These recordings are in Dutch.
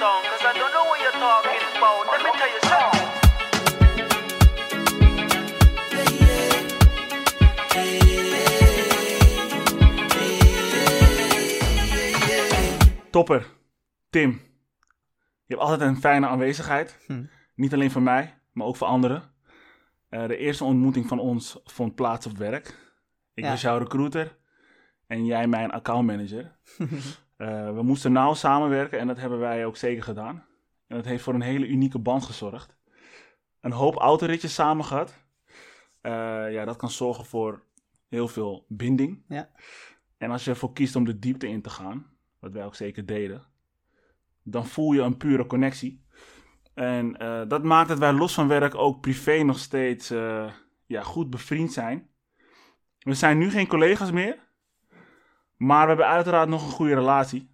song, cause I don't know what you're talking about. Let me tell you something. Topper, Tim. Je hebt altijd een fijne aanwezigheid. Hm. Niet alleen voor mij, maar ook voor anderen. Eh, de eerste ontmoeting van ons vond plaats op werk. Ik Ja. was jouw recruiter en jij mijn accountmanager. Eh we moesten nauw samenwerken en dat hebben wij ook zeker gedaan. En dat heeft voor een hele unieke band gezorgd. Een hoop autoritjes samen gehad. Eh, ja, dat kan zorgen voor heel veel binding. Ja. En als je ervoor kiest om de diepte in te gaan, wat wij ook zeker deden, dan voel je een pure connectie. En eh, dat maakt dat wij los van werk ook privé nog steeds ja, goed bevriend zijn. We zijn nu geen collega's meer, maar we hebben uiteraard nog een goede relatie.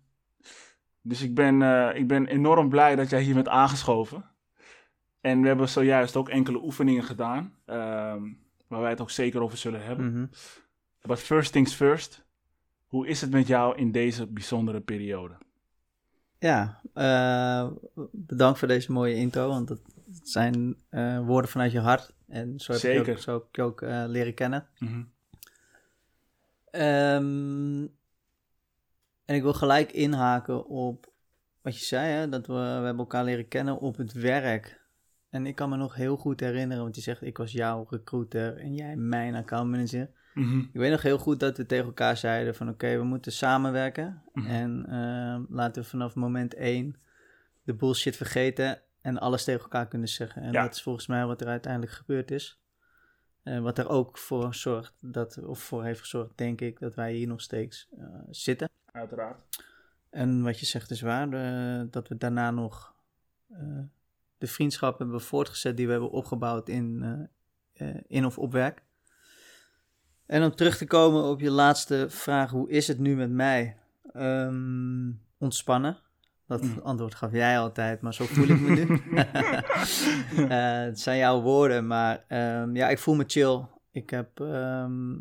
Dus ik ben, eh, ik ben enorm blij dat jij hier bent aangeschoven. En we hebben zojuist ook enkele oefeningen gedaan, ehm, waar wij het ook zeker over zullen hebben. Mhm. But first things first. Hoe is het met jou in deze bijzondere periode? Ja, eh, bedankt voor deze mooie intro, want dat zijn eh, woorden vanuit je hart. En zo heb ik je ook, zo heb ik je ook leren kennen. Mhm. Ehm, en ik wil gelijk inhaken op wat je zei, hè, dat we, we hebben elkaar leren kennen op het werk. En ik kan me nog heel goed herinneren, want je zegt ik was jouw recruiter en jij mijn accountmanager. Mhm. Ik weet nog heel goed dat we tegen elkaar zeiden van oké, we moeten samenwerken. Mhm. En ehm, laten we vanaf moment één de bullshit vergeten en alles tegen elkaar kunnen zeggen. En Ja. dat is volgens mij wat er uiteindelijk gebeurd is. En wat er ook voor zorgt, dat, of voor heeft gezorgd, denk ik, dat wij hier nog steeds eh, zitten. Uiteraard. En wat je zegt is waar, eh, dat we daarna nog eh, de vriendschap hebben voortgezet die we hebben opgebouwd in, eh, eh, in of op werk. En om terug te komen op je laatste vraag, hoe is het nu met mij? Ehm, ontspannen. Dat Mm. antwoord gaf jij altijd, maar zo voel ik me nu. Eh, het zijn jouw woorden, maar ehm, ja, ik voel me chill. Ik heb ehm,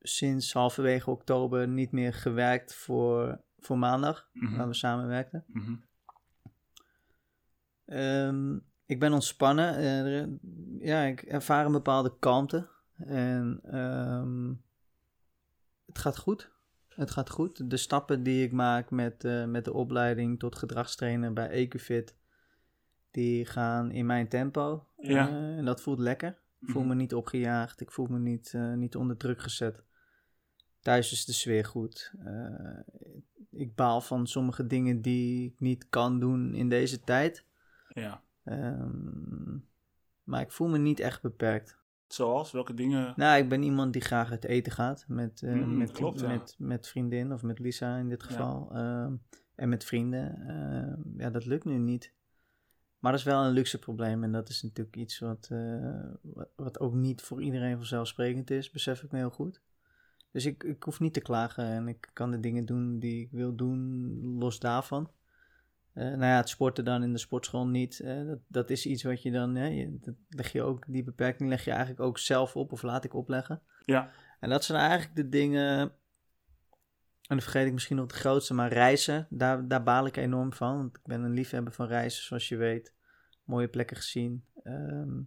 sinds halverwege oktober niet meer gewerkt voor, voor maandag, Mhm. waar we samenwerkten. Ehm, ik ben ontspannen. eh, ja, ik ervaar een bepaalde kalmte. En het gaat goed. Het gaat goed. De stappen die ik maak met, eh, met de opleiding tot gedragstrainer bij EQFIT, die gaan in mijn tempo. Ja. Eh, en dat voelt lekker. Ik voel Mhm. me niet opgejaagd. Ik voel me niet, eh, niet onder druk gezet. Thuis is de sfeer goed. Ik baal van sommige dingen die ik niet kan doen in deze tijd. Ja. Ehm, maar ik voel me niet echt beperkt. Zoals? Welke dingen? Nou, ik ben iemand die graag uit eten gaat met, Mm, met, klopt, ja. met, met vriendin of met Lisa in dit Ja. geval. Ehm, en met vrienden. Ehm, ja, dat lukt nu niet. Maar dat is wel een luxe probleem en dat is natuurlijk iets wat, eh, wat, wat ook niet voor iedereen vanzelfsprekend is, besef ik me heel goed. Dus ik, ik hoef niet te klagen en ik kan de dingen doen die ik wil doen, los daarvan. Eh, nou ja, het sporten dan in de sportschool niet. eh, dat, dat is iets wat je dan, hè, je, dat leg je ook, die beperking leg je eigenlijk ook zelf op of laat ik opleggen. Ja. En dat zijn eigenlijk de dingen, en dan vergeet ik misschien nog de grootste, maar reizen, daar, daar baal ik enorm van. Want ik ben een liefhebber van reizen, zoals je weet. Mooie plekken gezien. Ehm,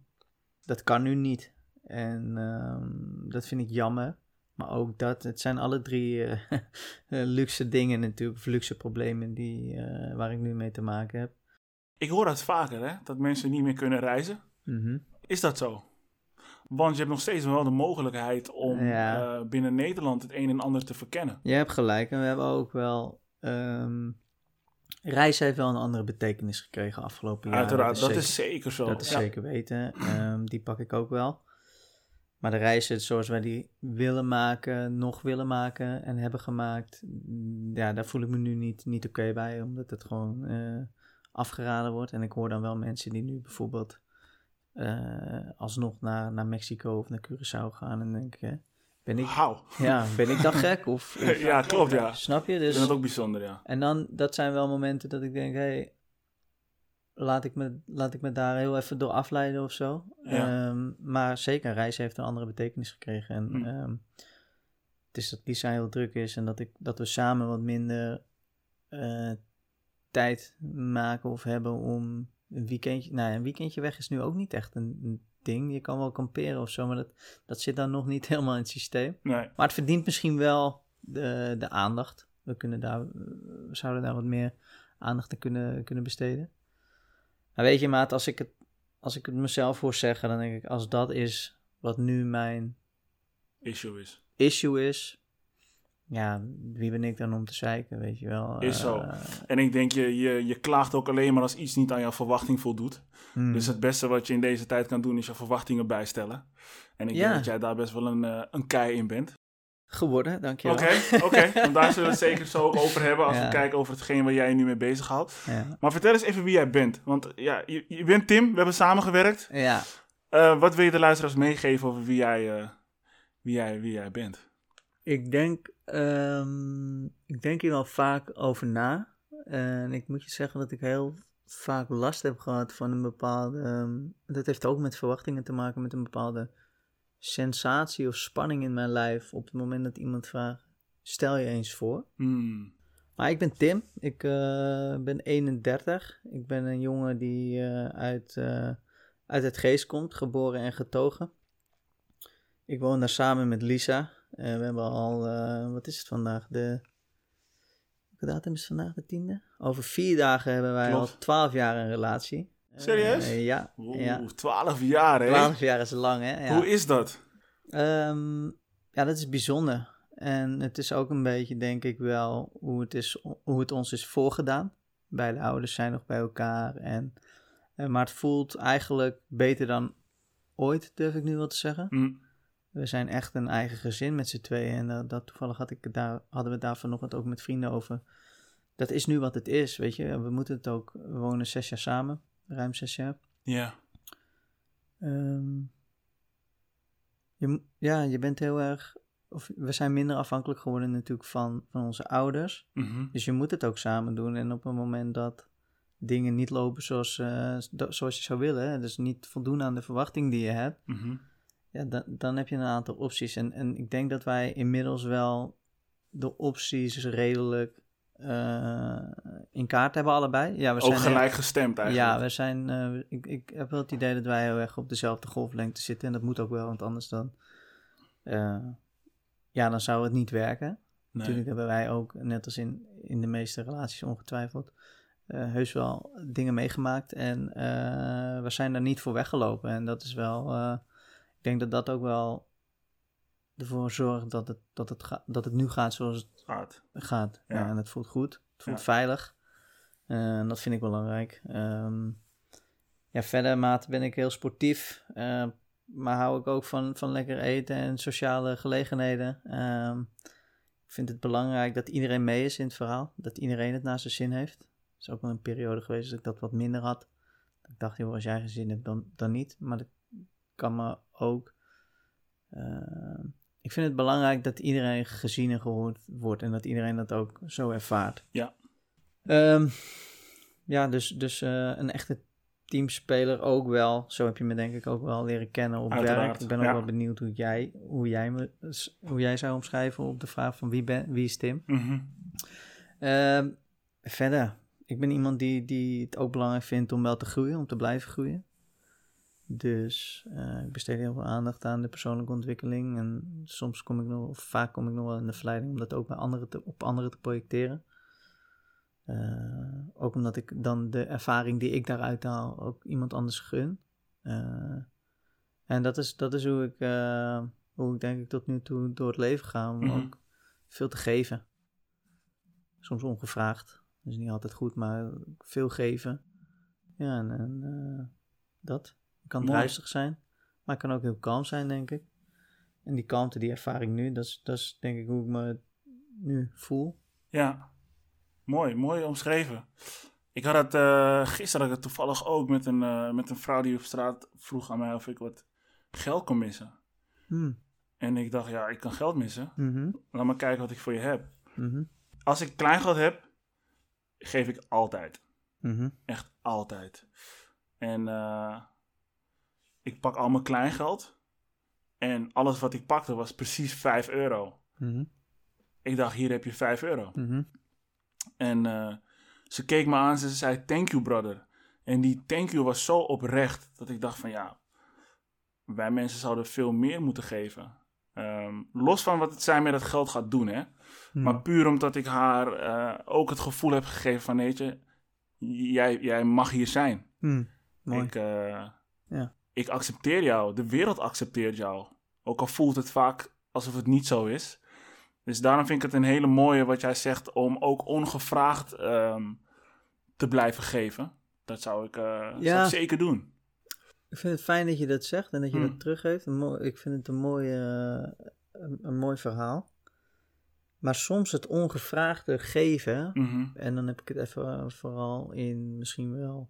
dat kan nu niet. En ehm, dat vind ik jammer. Maar ook dat, het zijn alle drie eh, eh, luxe dingen natuurlijk, of luxe problemen die, eh, waar ik nu mee te maken heb. Ik hoor dat vaker, hè? Dat mensen niet meer kunnen reizen. Mhm. Is dat zo? Want je hebt nog steeds wel de mogelijkheid om Ja. binnen Nederland het een en ander te verkennen. Je hebt gelijk. En we hebben ook wel. ehm reizen heeft wel een andere betekenis gekregen afgelopen jaar. Uiteraard, dat zeker, is zeker zo. Dat is Ja. zeker weten. Ehm, die pak ik ook wel. Maar de reizen zoals wij die willen maken, nog willen maken en hebben gemaakt, mm, ja, daar voel ik me nu niet, niet oké bij, omdat het gewoon eh, afgeraden wordt. En ik hoor dan wel mensen die nu bijvoorbeeld eh, alsnog naar, naar Mexico of naar Curaçao gaan en denk ik, ben ik, ja, ben ik dan gek? Of, of- Ja, klopt, ja. snap je? Ik Dus, vind dat ook bijzonder, ja. en dan, dat zijn wel momenten dat ik denk, hé, hey, laat, ik me, laat ik me daar heel even door afleiden of zo. Ja. Ehm, maar zeker, reizen heeft een andere betekenis gekregen. En Hm. ehm, het is dat Lisa heel druk is en dat, ik, dat we samen wat minder eh, tijd maken of hebben om een weekendje... Nou, een weekendje weg is nu ook niet echt een, een ding. Je kan wel kamperen of zo, maar dat, dat zit dan nog niet helemaal in het systeem. Nee. Maar het verdient misschien wel de, de aandacht. We, kunnen daar, we zouden daar wat meer aandacht aan kunnen, kunnen besteden. Maar weet je, maat, als ik, het, als ik het mezelf hoor zeggen, dan denk ik, als dat is wat nu mijn Issue is. issue is, ja, wie ben ik dan om te zeiken, weet je wel. Is zo. Eh, En ik denk, je, je, je klaagt ook alleen maar als iets niet aan jouw verwachting voldoet. hmm. Dus het beste wat je in deze tijd kan doen, is je verwachtingen bijstellen. En ik Ja. denk dat jij daar best wel een, eh, een kei in bent. Geworden, dankjewel. Oké, oké. Want daar zullen we het zeker zo over hebben als Ja. we kijken over hetgeen waar jij je nu mee bezighoudt. Ja. Maar vertel eens even wie jij bent. Want ja, je, je bent Tim, we hebben samengewerkt. ja. Eh, wat wil je de luisteraars meegeven over wie jij, eh, wie jij, wie jij bent? Ik denk, ehm, ik denk hier wel vaak over na. En ik moet je zeggen dat ik heel vaak last heb gehad van een bepaalde. ehm, dat heeft ook met verwachtingen te maken, met een bepaalde sensatie of spanning in mijn lijf. Op het moment dat iemand vraagt: stel je eens voor. Hmm. Maar ik ben Tim, ik eh, ben 31. Ik ben een jongen die eh, uit, eh, uit het geest komt, geboren en getogen. Ik woon daar samen met Lisa. Eh, we hebben al, wat is het vandaag? De, welke datum is vandaag? De tiende? Over vier dagen hebben wij Klopt. al 12 jaar een relatie. Eh, Serieus? ja, Oeh, ja. 12 jaar, hè? 12 jaar is lang, hè? Ja. Hoe is dat? Ehm, ja, dat is bijzonder. En het is ook een beetje, denk ik wel, hoe het, is, hoe het ons is voorgedaan. Beide ouders zijn nog bij elkaar. En, eh, maar het voelt eigenlijk beter dan ooit, durf ik nu wel te zeggen. Hm. We zijn echt een eigen gezin met z'n tweeën. En eh, dat toevallig had ik daar, hadden we daar vanochtend ook met vrienden over. Dat is nu wat het is, weet je. We moeten het ook, we wonen zes jaar samen, ruim zes jaar. Ja. Ehm, je, ja, je bent heel erg. Of we zijn minder afhankelijk geworden natuurlijk van, van onze ouders. Mhm. Dus je moet het ook samen doen. En op het moment dat dingen niet lopen zoals, eh, zoals je zou willen, hè, dus niet voldoen aan de verwachting die je hebt, Mhm. ja, dan, dan heb je een aantal opties. En, en ik denk dat wij inmiddels wel de opties redelijk eh, in kaart hebben, allebei. Ja, we Ook zijn gelijk gestemd eigenlijk. ja, we zijn, eh, ik, ik heb wel het idee dat wij heel erg op dezelfde golflengte zitten. En dat moet ook wel, want anders dan, eh, ja, dan zou het niet werken. Nee. Natuurlijk hebben wij ook, net als in, in de meeste relaties ongetwijfeld, heus wel dingen meegemaakt. En we zijn daar niet voor weggelopen. En dat is wel, ik denk dat dat ook wel ervoor zorgt dat het, dat het, ga- dat het nu gaat zoals het Gaat. gaat. Ja. En het voelt goed. Het voelt Ja. veilig. Eh, en dat vind ik belangrijk. Ehm, ja, verder, maat, ben ik heel sportief. eh, maar hou ik ook van, van lekker eten en sociale gelegenheden. Ehm, ik vind het belangrijk dat iedereen mee is in het verhaal. Dat iedereen het naar zijn zin heeft. Het is ook wel een periode geweest dat ik dat wat minder had. Ik dacht, joh, als jij geen zin hebt, dan, dan niet. Maar dat kan me ook... ehm, ik vind het belangrijk dat iedereen gezien en gehoord wordt en dat iedereen dat ook zo ervaart. Ja. Ehm, ja, dus, dus eh, een echte teamspeler ook wel. Zo heb je me denk ik ook wel leren kennen op Uiteraard, werk. Ik ben ook ja. wel benieuwd hoe jij, hoe, jij me, hoe jij zou omschrijven op de vraag van wie, ben, wie is Tim. Mhm. Ehm, verder, ik ben iemand die, die het ook belangrijk vindt om wel te groeien, om te blijven groeien. Dus eh, ik besteed heel veel aandacht aan de persoonlijke ontwikkeling. En soms kom ik nog, of vaak kom ik nog wel in de verleiding om dat ook bij anderen te, op anderen te projecteren. Eh, ook omdat ik dan de ervaring die ik daaruit haal ook iemand anders gun. Eh, en dat is, dat is hoe, ik, hoe ik denk ik tot nu toe door het leven ga. Om Mhm. ook veel te geven. Soms ongevraagd. Dat is niet altijd goed, maar veel geven. Ja, en, en dat. Kan druistig zijn, maar kan ook heel kalm zijn, denk ik. En die kalmte, die ervaring nu, dat is, dat is denk ik hoe ik me nu voel. Ja, mooi, mooi omschreven. Ik had het eh, gisteren had ik het toevallig ook met een, eh, met een vrouw die op straat vroeg aan mij of ik wat geld kon missen. Hmm. En ik dacht, ja, ik kan geld missen. Mhm. Laat maar kijken wat ik voor je heb. Mhm. Als ik kleingeld heb, geef ik altijd. Mhm. Echt altijd. En eh, ik pak al mijn kleingeld. En alles wat ik pakte was precies 5 euro. Mhm. Ik dacht, hier heb je 5 euro. Mhm. En eh, Ze keek me aan en ze zei, thank you brother. En die thank you was zo oprecht, dat ik dacht van ja, wij mensen zouden veel meer moeten geven. Ehm, los van wat het zij met dat geld gaat doen, hè. Hmm. Maar puur omdat ik haar eh, ook het gevoel heb gegeven van, weet je, jij, jij mag hier zijn. Mooi. Ik, eh, Ja. Ik accepteer jou. De wereld accepteert jou. Ook al voelt het vaak alsof het niet zo is. Dus daarom vind ik het een hele mooie wat jij zegt om ook ongevraagd ehm, te blijven geven. Dat zou ik, eh, zou Ja. ik zeker doen. Ik vind het fijn dat je dat zegt en dat je Hmm. dat teruggeeft. Ik vind het een mooi, eh, een, een mooi verhaal. Maar soms het ongevraagde geven, Mhm. en dan heb ik het even eh, vooral in misschien wel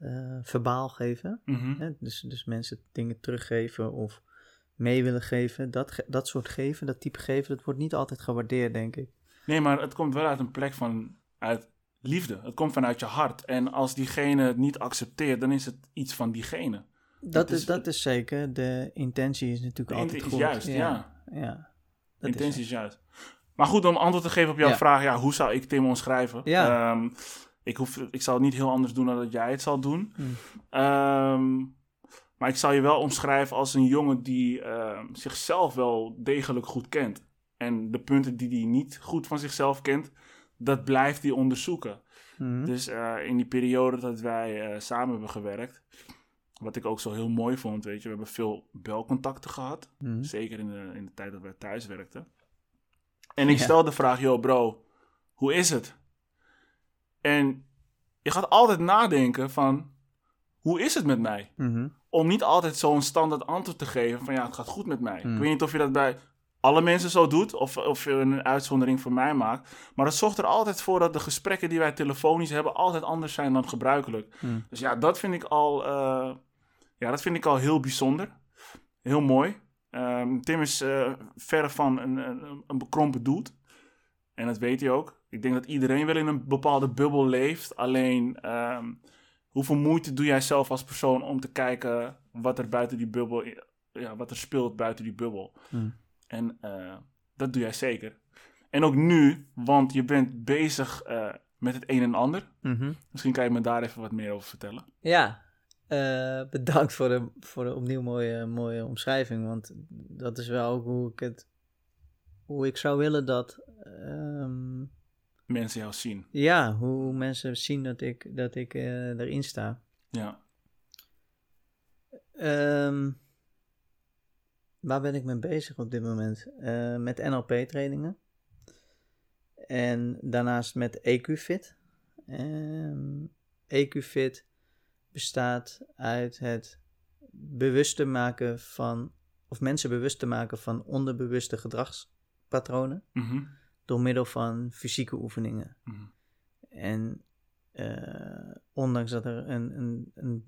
eh, verbaal geven. Mhm. Hè? Dus, dus mensen dingen teruggeven of mee willen geven. Dat, ge- dat soort geven, dat type geven, dat wordt niet altijd gewaardeerd, denk ik. Nee, maar het komt wel uit een plek van uit liefde. Het komt vanuit je hart. En als diegene het niet accepteert, dan is het iets van diegene. Dat, is- is, dat is zeker. De intentie is natuurlijk De altijd goed. is juist, ja. ja. De Dat is intentie is juist. Maar goed, om antwoord te geven op jouw Ja. vraag, ja, hoe zou ik Tim omschrijven? Ja. Ehm, ik, hoef, ik zal het niet heel anders doen dan dat jij het zal doen. Hmm. Ehm, maar ik zal je wel omschrijven als een jongen die ehm, zichzelf wel degelijk goed kent. En de punten die hij niet goed van zichzelf kent, dat blijft hij onderzoeken. Mhm. Dus eh, in die periode dat wij eh, samen hebben gewerkt, wat ik ook zo heel mooi vond, weet je, we hebben veel belcontacten gehad. Mhm. Zeker in de, in de tijd dat wij thuis werkten. En ik Ja. stel de vraag, yo bro, hoe is het? En je gaat altijd nadenken van, hoe is het met mij? Mhm. Om niet altijd zo'n standaard antwoord te geven van, ja, het gaat goed met mij. Mm. Ik weet niet of je dat bij alle mensen zo doet, of, of je een uitzondering voor mij maakt. Maar dat zorgt er altijd voor dat de gesprekken die wij telefonisch hebben, altijd anders zijn dan gebruikelijk. Mm. Dus ja, dat vind ik al, eh, ja, dat vind ik al heel bijzonder. Heel mooi. Ehm, Tim is eh, verre van een, een, een bekrompen doet. En dat weet hij ook. Ik denk dat iedereen wel in een bepaalde bubbel leeft. Alleen, ehm, hoeveel moeite doe jij zelf als persoon om te kijken wat er buiten die bubbel, ja, wat er speelt buiten die bubbel? Mm. En eh, dat doe jij zeker. En ook nu, want je bent bezig eh, met het een en ander. Mhm. Misschien kan je me daar even wat meer over vertellen. Ja, eh, bedankt voor de, voor de opnieuw mooie, mooie omschrijving. Want dat is wel ook hoe ik het. Hoe ik zou willen dat. ehm, Mensen jou zien. ja, hoe mensen zien dat ik, dat ik eh, erin sta. Ja. Ehm, waar ben ik mee bezig op dit moment? Eh, met NLP-trainingen. En daarnaast met EQ-fit. Ehm, EQ-fit bestaat uit het bewuster maken van, of mensen bewust te maken van onderbewuste gedragspatronen Mhm. Door middel van fysieke oefeningen. Mhm. En eh, ondanks dat er een, een, een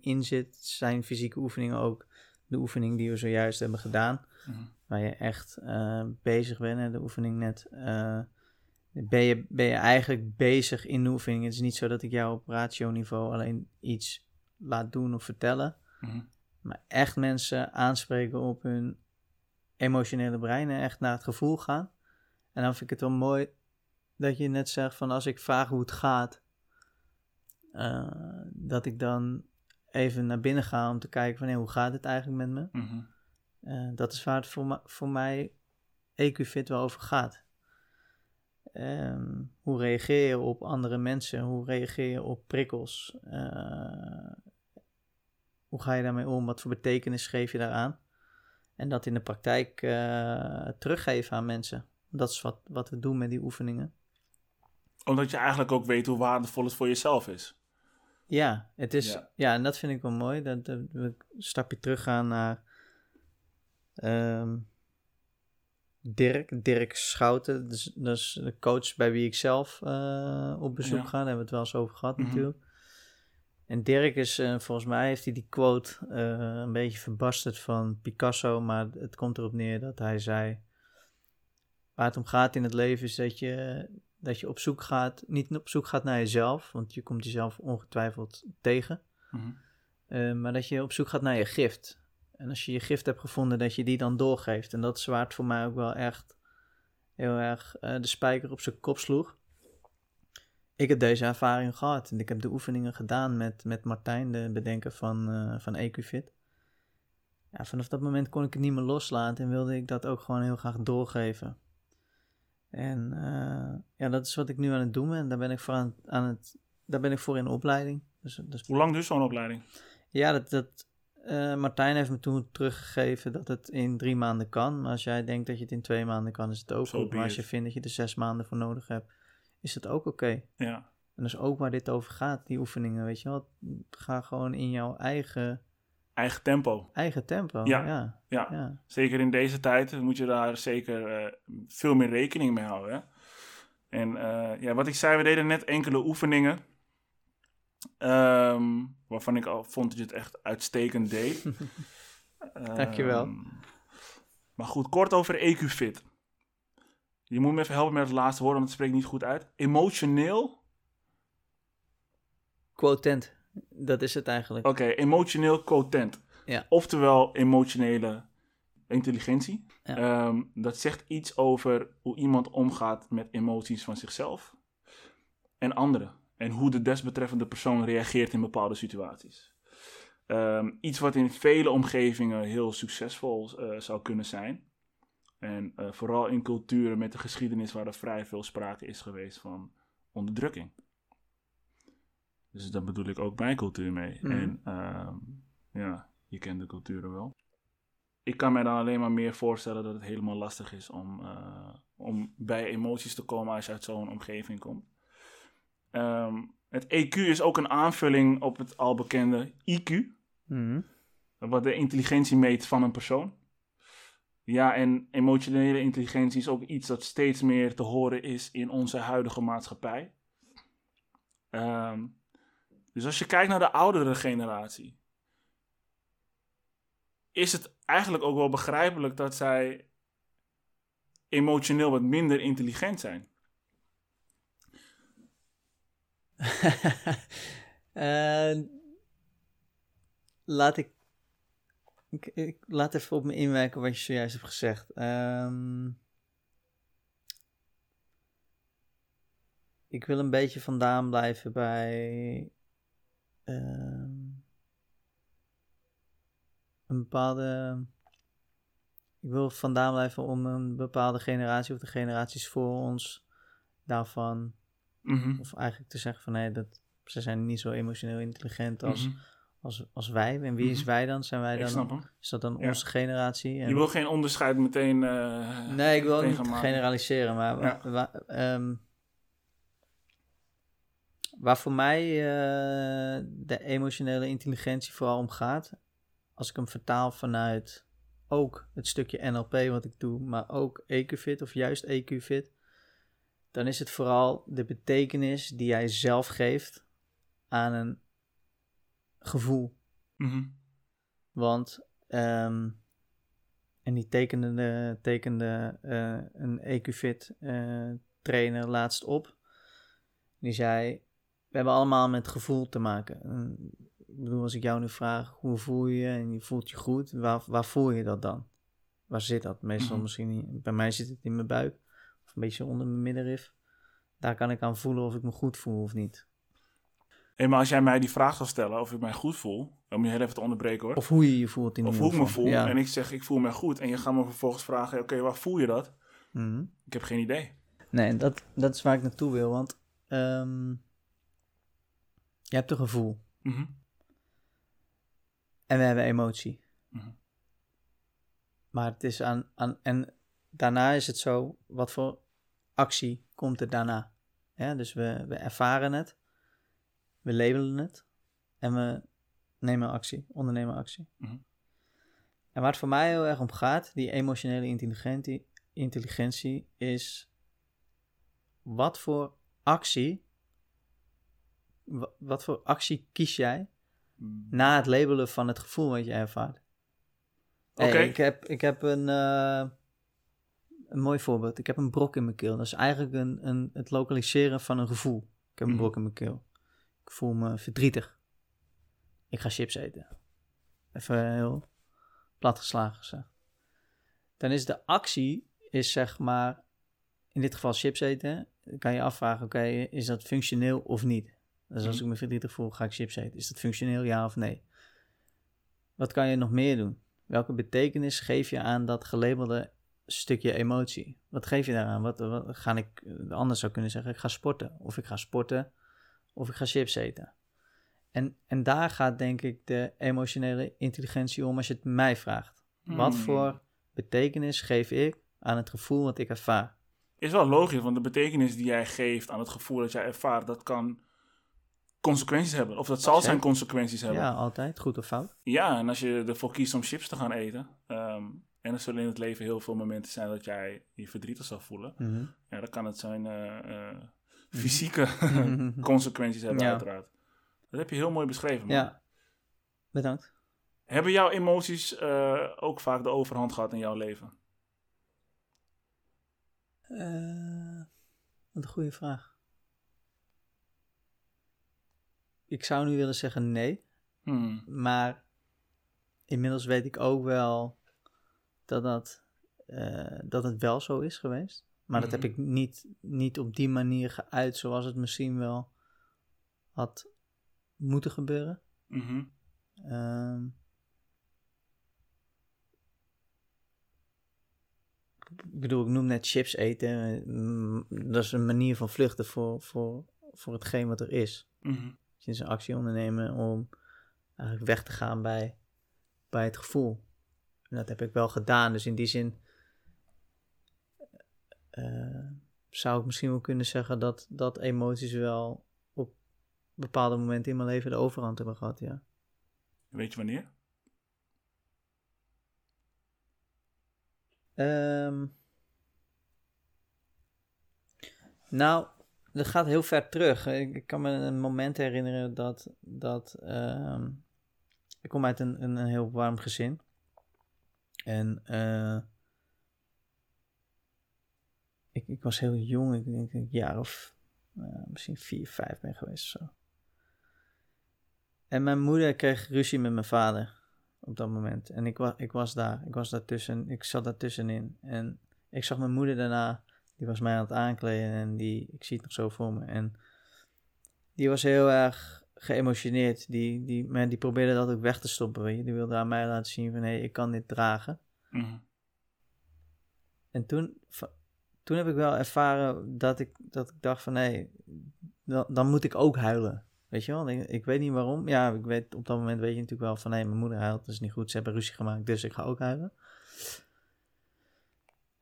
in zit, zijn fysieke oefeningen ook de oefening die we zojuist hebben gedaan. Mhm. Waar je echt eh, bezig bent, hè, de oefening net. eh, ben, je, ben je eigenlijk bezig in de oefening. Het is niet zo dat ik jou op ratio-niveau alleen iets laat doen of vertellen. Mhm. Maar echt mensen aanspreken op hun emotionele brein en echt naar het gevoel gaan. En dan vind ik het wel mooi dat je net zegt van als ik vraag hoe het gaat, eh, dat ik dan even naar binnen ga om te kijken van hé, hoe gaat het eigenlijk met me? Mhm. Eh, dat is waar het voor, voor mij EQ-fit wel over gaat. Ehm, hoe reageer je op andere mensen? Hoe reageer je op prikkels? Eh, hoe ga je daarmee om? Wat voor betekenis geef je daaraan? En dat in de praktijk eh, teruggeven aan mensen. Dat is wat, wat we doen met die oefeningen. Omdat je eigenlijk ook weet hoe waardevol het voor jezelf is. Ja, het is, Ja. ja. en dat vind ik wel mooi. Dat, dat we een stapje terug gaan naar ehm, Dirk. Dirk Schouten, dus, dat is de coach bij wie ik zelf eh, op bezoek Ja. ga. Daar hebben we het wel eens over gehad Mhm. natuurlijk. En Dirk is, eh, volgens mij heeft hij die quote eh, een beetje verbasterd van Picasso, maar het komt erop neer dat hij zei, waar het om gaat in het leven is dat je, dat je op zoek gaat, niet op zoek gaat naar jezelf, want je komt jezelf ongetwijfeld tegen, Mhm. eh, maar dat je op zoek gaat naar je gift. En als je je gift hebt gevonden, dat je die dan doorgeeft. En dat het voor mij ook wel echt heel erg de spijker op zijn kop sloeg. Ik heb deze ervaring gehad. En ik heb de oefeningen gedaan met, met Martijn, de bedenker van, eh van EQFit. Ja, vanaf dat moment kon ik het niet meer loslaten en wilde ik dat ook gewoon heel graag doorgeven. En eh, ja, dat is wat ik nu aan het doen ben. Daar ben ik voor, aan, aan het, daar ben ik voor in opleiding. Dus, dus Hoe lang duurt zo'n opleiding? ja, dat, dat, eh, Martijn heeft me toen teruggegeven dat het in drie maanden kan. Maar als jij denkt dat je het in twee maanden kan, is het ook So goed. Maar als je vindt dat je er zes maanden voor nodig hebt, is het ook oké. Ja. En dat is ook waar dit over gaat, die oefeningen, weet je wel. Ga gewoon in jouw eigen, Eigen tempo. eigen tempo. Ja, ja. Ja. ja. Zeker in deze tijd moet je daar zeker eh, veel meer rekening mee houden. Hè? En eh, ja, wat ik zei, we deden net enkele oefeningen. ehm, waarvan ik al vond dat je het echt uitstekend deed. Dankjewel. Ehm, maar goed, kort over EQ-fit. Je moet me even helpen met het laatste woord, want het spreekt niet goed uit. Emotioneel, Quotent, dat is het eigenlijk. oké, emotioneel content. Ja. Oftewel emotionele intelligentie. Ja. Ehm, dat zegt iets over hoe iemand omgaat met emoties van zichzelf en anderen. En hoe de desbetreffende persoon reageert in bepaalde situaties. Ehm, iets wat in vele omgevingen heel succesvol eh, zou kunnen zijn. En eh, vooral in culturen met de geschiedenis waar er vrij veel sprake is geweest van onderdrukking. Dus daar bedoel ik ook mijn cultuur mee. Mhm. En ehm, ja, je kent de culturen wel. Ik kan mij dan alleen maar meer voorstellen dat het helemaal lastig is om, eh, om bij emoties te komen als je uit zo'n omgeving komt. Ehm, het EQ is ook een aanvulling op het al bekende IQ, Mhm. wat de intelligentie meet van een persoon. Ja, en emotionele intelligentie is ook iets dat steeds meer te horen is in onze huidige maatschappij. Ehm, dus als je kijkt naar de oudere generatie, is het eigenlijk ook wel begrijpelijk dat zij emotioneel wat minder intelligent zijn. Eh, laat ik, ik, ik- Laat even op me inwerken wat je zojuist hebt gezegd. Ehm, ik wil een beetje vandaan blijven bij. ehm, een bepaalde. Ik wil vandaan blijven om een bepaalde generatie of de generaties voor ons daarvan Mhm. of eigenlijk te zeggen van nee, dat, ze zijn niet zo emotioneel intelligent als, Mhm. Als, als wij. En wie is Mhm. wij dan? Zijn wij dan? Is dat dan Ja. onze generatie? En- Je wil geen onderscheid meteen. eh, nee, ik wil niet maken. generaliseren, maar Ja. ehm, waar voor mij eh, de emotionele intelligentie vooral om gaat, als ik hem vertaal vanuit ook het stukje NLP wat ik doe, maar ook EQ-fit of juist EQ-fit, dan is het vooral de betekenis die jij zelf geeft aan een gevoel. Mhm. Want, ehm, en die tekende, tekende eh, een EQ-fit eh, trainer laatst op. Die zei, we hebben allemaal met gevoel te maken. En, ik bedoel, als ik jou nu vraag, hoe voel je je en je voelt je goed, waar, waar voel je dat dan? Waar zit dat? Meestal Mhm. misschien, niet- bij mij zit het in mijn buik, of een beetje onder mijn middenrif. Daar kan ik aan voelen of ik me goed voel of niet. Hey, maar als jij mij die vraag zou stellen of ik mij goed voel, om je heel even te onderbreken hoor. Of, Of hoe je je voelt in hoe ieder ik me voel. Ja. En ik zeg ik voel me goed. En je gaat me vervolgens vragen, oké, waar voel je dat? Mhm. Ik heb geen idee. Nee, dat, dat is waar ik naartoe wil, want ehm, je hebt een gevoel Mhm. en we hebben emotie. Mhm. Maar het is aan, aan, en daarna is het zo, wat voor actie komt er daarna? Ja, dus we, we ervaren het, we labelen het en we nemen actie, ondernemen actie. Mhm. En waar het voor mij heel erg om gaat, die emotionele intelligentie, intelligentie is wat voor actie, wa- wat voor actie kies jij na het labelen van het gevoel wat je ervaart. Hey, Oké. ik, heb, ik heb een, eh, een mooi voorbeeld. Ik heb een brok in mijn keel. Dat is eigenlijk een, een, het lokaliseren van een gevoel. Ik heb een Mhm. brok in mijn keel. Ik voel me verdrietig. Ik ga chips eten. Even heel platgeslagen gezegd. Dan is de actie, is zeg maar, in dit geval chips eten. kan je afvragen, oké, is dat functioneel of niet? Dus als Mhm. ik me verdrietig voel, ga ik chips eten. Is dat functioneel, ja of nee? Wat kan je nog meer doen? Welke betekenis geef je aan dat gelabelde stukje emotie? Wat geef je daaraan? Wat, wat ga ik anders zou kunnen zeggen? Ik ga sporten. Of ik ga sporten. Of ik ga chips eten. En, en daar gaat denk ik de emotionele intelligentie om als je het mij vraagt. Wat Hmm. voor betekenis geef ik aan het gevoel wat ik ervaar? Is wel logisch, want de betekenis die jij geeft aan het gevoel dat jij ervaart, dat kan consequenties hebben. Of dat zal zijn consequenties hebben. Ja, altijd. Goed of fout. Ja, en als je ervoor kiest om chips te gaan eten, ehm, en er zullen in het leven heel veel momenten zijn dat jij je verdrietig zal voelen, Mhm. ja, dan kan het zijn eh, eh, fysieke Mhm. consequenties hebben, Ja. uiteraard. Dat heb je heel mooi beschreven. Man. Ja, bedankt. Hebben jouw emoties eh, ook vaak de overhand gehad in jouw leven? Wat een goede vraag. Ik zou nu willen zeggen nee, Hmm. maar inmiddels weet ik ook wel dat, dat, eh, dat het wel zo is geweest. Maar dat heb Mhm. ik niet, niet op die manier geuit zoals het misschien wel had moeten gebeuren. Mhm. Ehm, ik bedoel, ik noem net chips eten. mm, Dat is een manier van vluchten voor, voor, voor hetgeen wat er is. Je is een actie ondernemen om eigenlijk weg te gaan bij, bij het gevoel. En dat heb ik wel gedaan. Dus in die zin zou ik misschien wel kunnen zeggen dat, dat emoties wel op bepaalde momenten in mijn leven de overhand hebben gehad, ja. Weet je wanneer? Ehm, nou, dat gaat heel ver terug. Ik, ik kan me een moment herinneren dat, dat ehm, ik kom uit een, een, een heel warm gezin. En eh, ik, ik was heel jong, ik denk een jaar of eh, misschien vier, vijf ben geweest of zo. En mijn moeder kreeg ruzie met mijn vader op dat moment. En ik, wa ik was daar. Ik was daartussen. Ik zat daartussenin. En ik zag mijn moeder daarna. Die was mij aan het aankleden. En die, ik zie het nog zo voor me. En die was heel erg geëmotioneerd. Die, die, maar die probeerde dat ook weg te stoppen. Weet je. Die wilde aan mij laten zien van... Hé, hey, ik kan dit dragen. Mhm. En toen, toen heb ik wel ervaren dat ik, dat ik dacht van... Hé, hey, dan, dan moet ik ook huilen. Weet je wel? Ik, ik weet niet waarom. Ja, ik weet, op dat moment weet je natuurlijk wel van... Hé, mijn moeder huilt. Dat is niet goed. Ze hebben ruzie gemaakt. Dus ik ga ook huilen.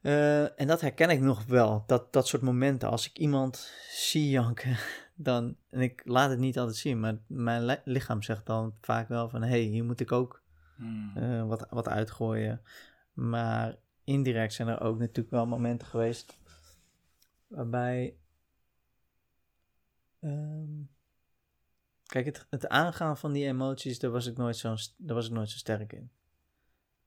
Eh, en dat herken ik nog wel. Dat, dat soort momenten. Als ik iemand zie janken, dan... En ik laat het niet altijd zien. Maar mijn li- lichaam zegt dan vaak wel van... Hé, hey, hier moet ik ook Hmm. eh, wat, wat uitgooien. Maar indirect zijn er ook natuurlijk wel momenten geweest... Waarbij... ehm, kijk, het, het aangaan van die emoties, daar was ik nooit zo, daar was ik nooit zo sterk in.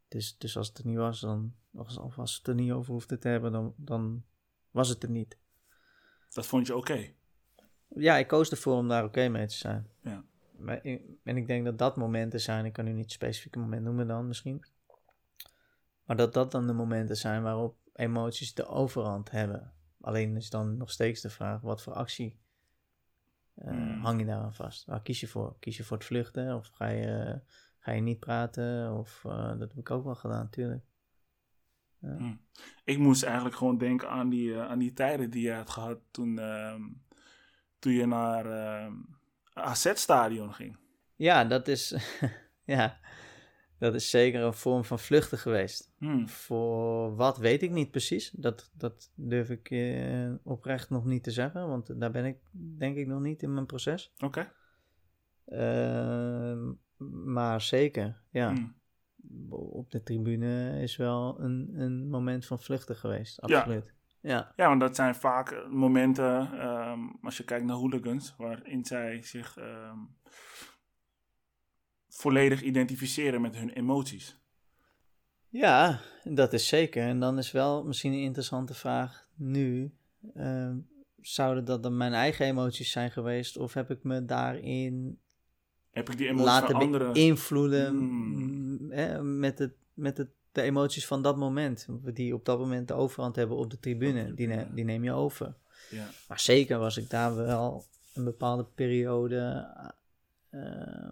Dus, dus als het er niet was, dan, of als het er niet over hoefde te hebben, dan, dan was het er niet. Dat vond je oké? Ja, ik koos ervoor om daar oké mee te zijn. Ja. Maar en ik denk dat dat momenten zijn, ik kan nu niet specifiek een moment noemen dan misschien. Maar dat dat dan de momenten zijn waarop emoties de overhand hebben. Alleen is dan nog steeds de vraag, wat voor actie eh, Hmm. hang je daaraan vast? Waar kies je voor? Kies je voor het vluchten? Of ga je, ga je niet praten? Of eh, dat heb ik ook wel gedaan, natuurlijk. Ik moest eigenlijk gewoon denken aan die, eh, aan die tijden die je had gehad toen, ehm, toen je naar ehm AZ-stadion ging. Ja, dat is, ja, dat is zeker een vorm van vluchten geweest. Hmm. Voor wat weet ik niet precies. Dat, dat durf ik eh, oprecht nog niet te zeggen, want daar ben ik denk ik nog niet in mijn proces. Oké. Ehm, maar zeker, ja. Hmm. Op de tribune is wel een, een moment van vluchten geweest, absoluut. Ja, Ja, want dat zijn vaak eh, momenten, ehm, als je kijkt naar hooligans, waarin zij zich ehm, volledig identificeren met hun emoties. ja, dat is zeker. En dan is wel misschien een interessante vraag nu. ehm, zouden dat dan mijn eigen emoties zijn geweest? Of heb ik me daarin Heb ik die emoties laten van anderen? beïnvloeden Hmm. mm, met, het, met het, de emoties van dat moment. Die op dat moment de overhand hebben op de tribune. Die, ne- die neem je over. Ja. Maar zeker was ik daar wel een bepaalde periode. eh,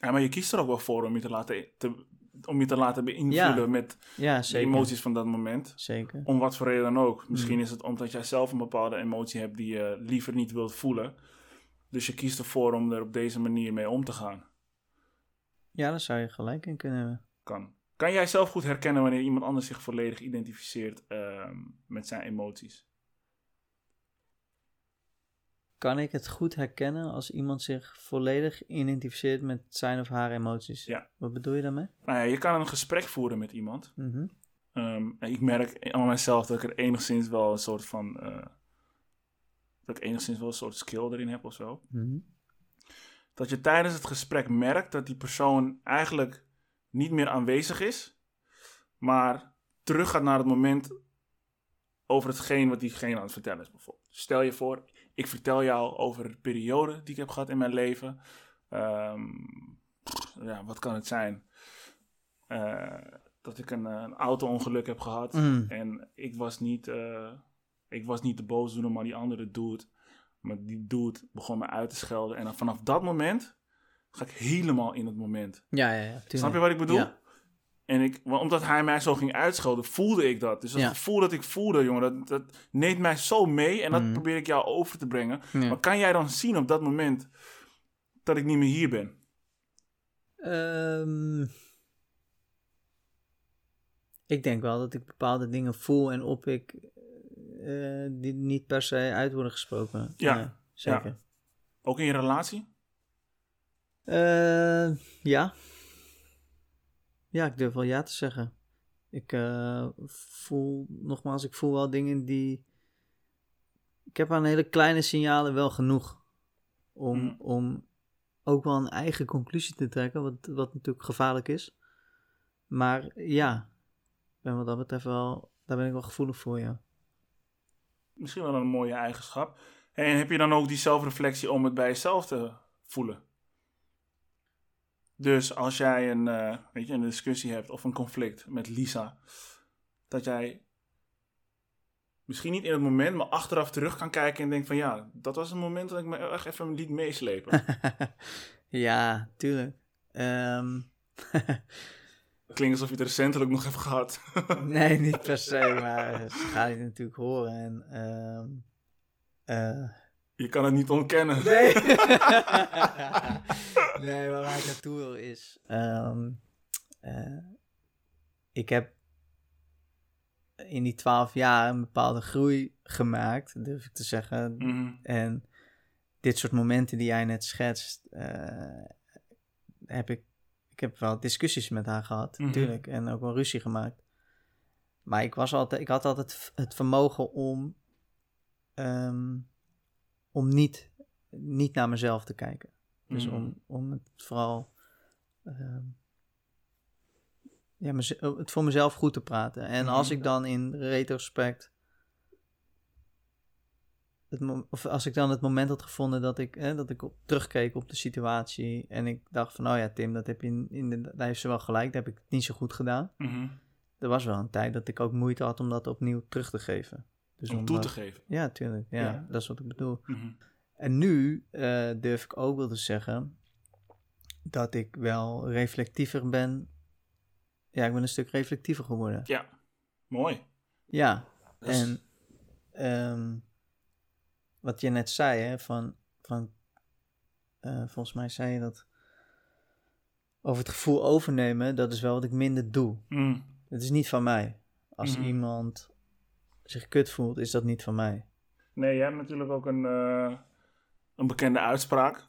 Ja, maar je kiest er ook wel voor om je te laten, te, om je te laten beïnvloeden Ja. met ja, de emoties van dat moment. Zeker. Om wat voor reden dan ook. Misschien Mm. is het omdat jij zelf een bepaalde emotie hebt die je liever niet wilt voelen. Dus je kiest ervoor om er op deze manier mee om te gaan. Ja, daar zou je gelijk in kunnen hebben. Kan. Kan jij zelf goed herkennen wanneer iemand anders zich volledig identificeert ehm, met zijn emoties? Kan ik het goed herkennen als iemand zich volledig identificeert met zijn of haar emoties? Ja. Wat bedoel je daarmee? Nou ja, je kan een gesprek voeren met iemand. Ehm, en ik merk aan mezelf dat ik er enigszins wel een soort van. eh, dat ik enigszins wel een soort skill erin heb of zo. Mhm. Dat je tijdens het gesprek merkt dat die persoon eigenlijk niet meer aanwezig is, maar teruggaat naar het moment over hetgeen wat diegene aan het vertellen is. Bijvoorbeeld. Stel je voor, ik vertel jou over de periode die ik heb gehad in mijn leven. Ehm, ja, wat kan het zijn? Eh, dat ik een, eh, een auto-ongeluk heb gehad. Mm. En ik was niet, eh, ik was niet de boosdoener, maar die andere dude. Maar die dude begon me uit te schelden. En dan vanaf dat moment ga ik helemaal in het moment. Ja, ja, ja. Snap je wat ik bedoel? Ja. En ik, omdat hij mij zo ging uitschelden, voelde ik dat. Dus dat Ja. gevoel dat ik voelde, jongen, dat, dat neemt mij zo mee. En dat Mhm. probeer ik jou over te brengen. Ja. Maar kan jij dan zien op dat moment dat ik niet meer hier ben? Ehm, ik denk wel dat ik bepaalde dingen voel en op ik eh, die niet per se uit worden gesproken. Ja, zeker. Ook in je relatie? Eh, ja. Ja, ik durf wel ja te zeggen. Ik eh, voel, nogmaals, ik voel wel dingen die. Ik heb aan hele kleine signalen wel genoeg om, Mm. om ook wel een eigen conclusie te trekken, wat, wat natuurlijk gevaarlijk is. Maar ja, ben wat dat betreft wel, daar ben ik wel gevoelig voor, ja. Misschien wel een mooie eigenschap. En heb je dan ook die zelfreflectie om het bij jezelf te voelen? Dus als jij een, eh, weet je, een discussie hebt of een conflict met Lisa, dat jij misschien niet in het moment, maar achteraf terug kan kijken en denkt van ja, dat was een moment dat ik me echt even liet meeslepen. ja, tuurlijk. Ehm, Klinkt alsof je het recentelijk nog hebt gehad. Nee, niet per se, maar ze gaat het natuurlijk horen. En, ehm, eh, je kan het niet ontkennen. nee. nee, maar waar ik naartoe wil is... ehm, eh, ik heb in die twaalf jaar een bepaalde groei gemaakt, durf ik te zeggen. Mhm. En dit soort momenten die jij net schetst, eh, heb ik, ik heb wel discussies met haar gehad, Mhm. natuurlijk, en ook wel ruzie gemaakt. Maar ik, was altijd, ik had altijd het vermogen om, ehm, om niet, niet naar mezelf te kijken. Dus Mhm. om, om het vooral ehm, ja, meze- het voor mezelf goed te praten. En Mhm. als ik dan in retrospect het of als ik dan het moment had gevonden dat ik, hè, dat ik op, terugkeek op de situatie en ik dacht van, oh ja, Tim, dat heb je in, in de, daar heeft ze wel gelijk, dat heb ik niet zo goed gedaan. Mhm. Er was wel een tijd dat ik ook moeite had om dat opnieuw terug te geven. Dus Om toe te geven. Ja, tuurlijk. Ja, Ja. dat is wat ik bedoel. Mhm. En nu eh, durf ik ook wel te zeggen dat ik wel reflectiever ben. Ja, ik ben een stuk reflectiever geworden. Ja, mooi. Ja, is- en ehm, wat je net zei, hè, van, van eh, volgens mij zei je dat over het gevoel overnemen, dat is wel wat ik minder doe. Mm. Het is niet van mij. Als Mhm. iemand zich kut voelt, is dat niet van mij. Nee, jij hebt natuurlijk ook een, eh, een bekende uitspraak.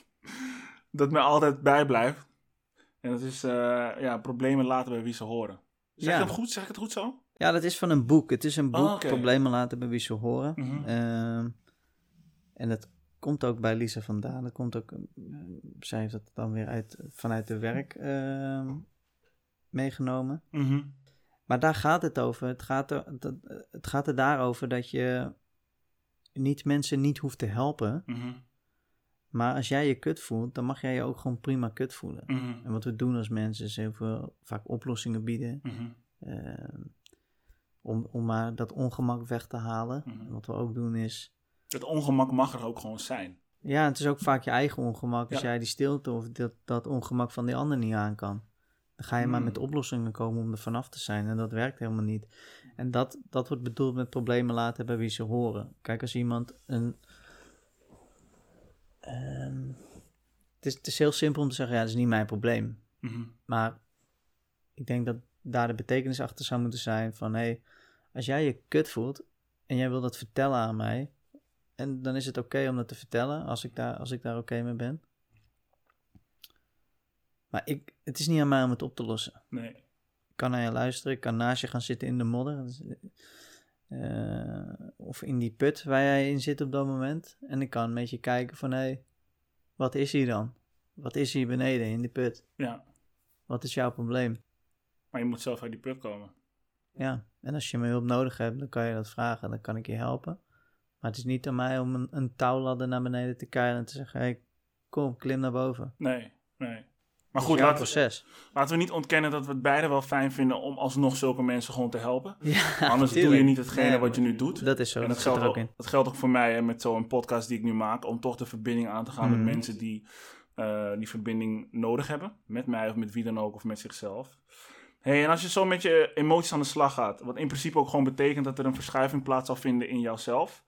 dat mij altijd bijblijft. En dat is, eh, ja, problemen laten bij wie ze horen. Zeg, Ja. ik het goed? zeg ik het goed zo? Ja, dat is van een boek. Het is een boek, Oh. Problemen laten bij wie ze horen. Mhm. Ehm, en dat komt ook bij Lisa vandaan. Dat komt ook, eh, zij heeft dat dan weer uit, vanuit de werk ehm, meegenomen. Mhm. Maar daar gaat het over. Het gaat er, dat, het gaat er daarover dat je niet mensen niet hoeft te helpen. Mhm. Maar als jij je kut voelt, dan mag jij je ook gewoon prima kut voelen. Mhm. En wat we doen als mensen is heel veel vaak oplossingen bieden. Mhm. Ehm, Om, om maar dat ongemak weg te halen. En wat we ook doen is... Het ongemak mag er ook gewoon zijn. Ja, het is ook vaak je eigen ongemak als Ja. jij die stilte of dat, dat ongemak van die ander niet aan kan. Dan ga je maar Hmm. met oplossingen komen om er vanaf te zijn. En dat werkt helemaal niet. En dat, dat wordt bedoeld met problemen laten hebben wie ze horen. Kijk, als iemand een. ehm, het, is, het is heel simpel om te zeggen: ja, dat is niet mijn probleem. Mhm. Maar ik denk dat daar de betekenis achter zou moeten zijn van... hé, hey, als jij je kut voelt en jij wil dat vertellen aan mij... en dan is het oké om dat te vertellen als ik daar, als ik daar oké mee ben. Maar ik, het is niet aan mij om het op te lossen. Nee. Ik kan naar je luisteren, ik kan naast je gaan zitten in de modder... Eh, of in die put waar jij in zit op dat moment. En ik kan met je kijken van... hé, hey, wat is hier dan? Wat is hier beneden in die put? Ja. Wat is jouw probleem? Maar je moet zelf uit die put komen. Ja, en als je me hulp nodig hebt, dan kan je dat vragen. Dan kan ik je helpen. Maar het is niet aan mij om een, een touwladder naar beneden te keilen en te zeggen: hey, kom, klim naar boven. Nee, nee. Maar Dat goed, laten we, proces. laten we niet ontkennen dat we het beide wel fijn vinden om alsnog zulke mensen gewoon te helpen. Ja, Anders doe je niet hetgene Nee, wat je nu doet. Dat is zo, en dat geldt, er ook in. dat geldt ook voor mij hè, met zo'n podcast die ik nu maak. Om toch de verbinding aan te gaan met mensen die eh, die verbinding nodig hebben. Met mij of met wie dan ook of met zichzelf. Hey, en als je zo met je emoties aan de slag gaat. Wat in principe ook gewoon betekent dat er een verschuiving plaats zal vinden in jouzelf.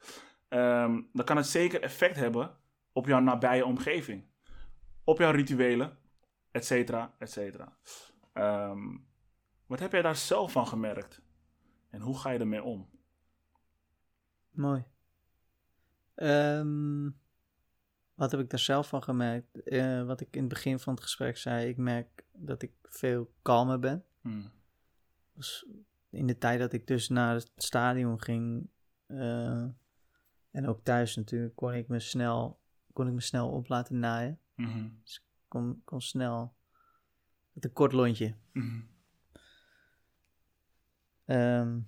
ehm, dan kan het zeker effect hebben op jouw nabije omgeving. Op jouw rituelen, et cetera, et cetera. Ehm, wat heb jij daar zelf van gemerkt? En hoe ga je ermee om? Mooi. Ehm, wat heb ik daar zelf van gemerkt? Eh, wat ik in het begin van het gesprek zei, ik merk dat ik veel kalmer ben. Hmm. Dus in de tijd dat ik dus naar het stadion ging eh, en ook thuis natuurlijk, kon ik me snel, kon ik me snel op laten naaien. Mhm. Kon, kon snel met een kort lontje. Mhm. Ehm,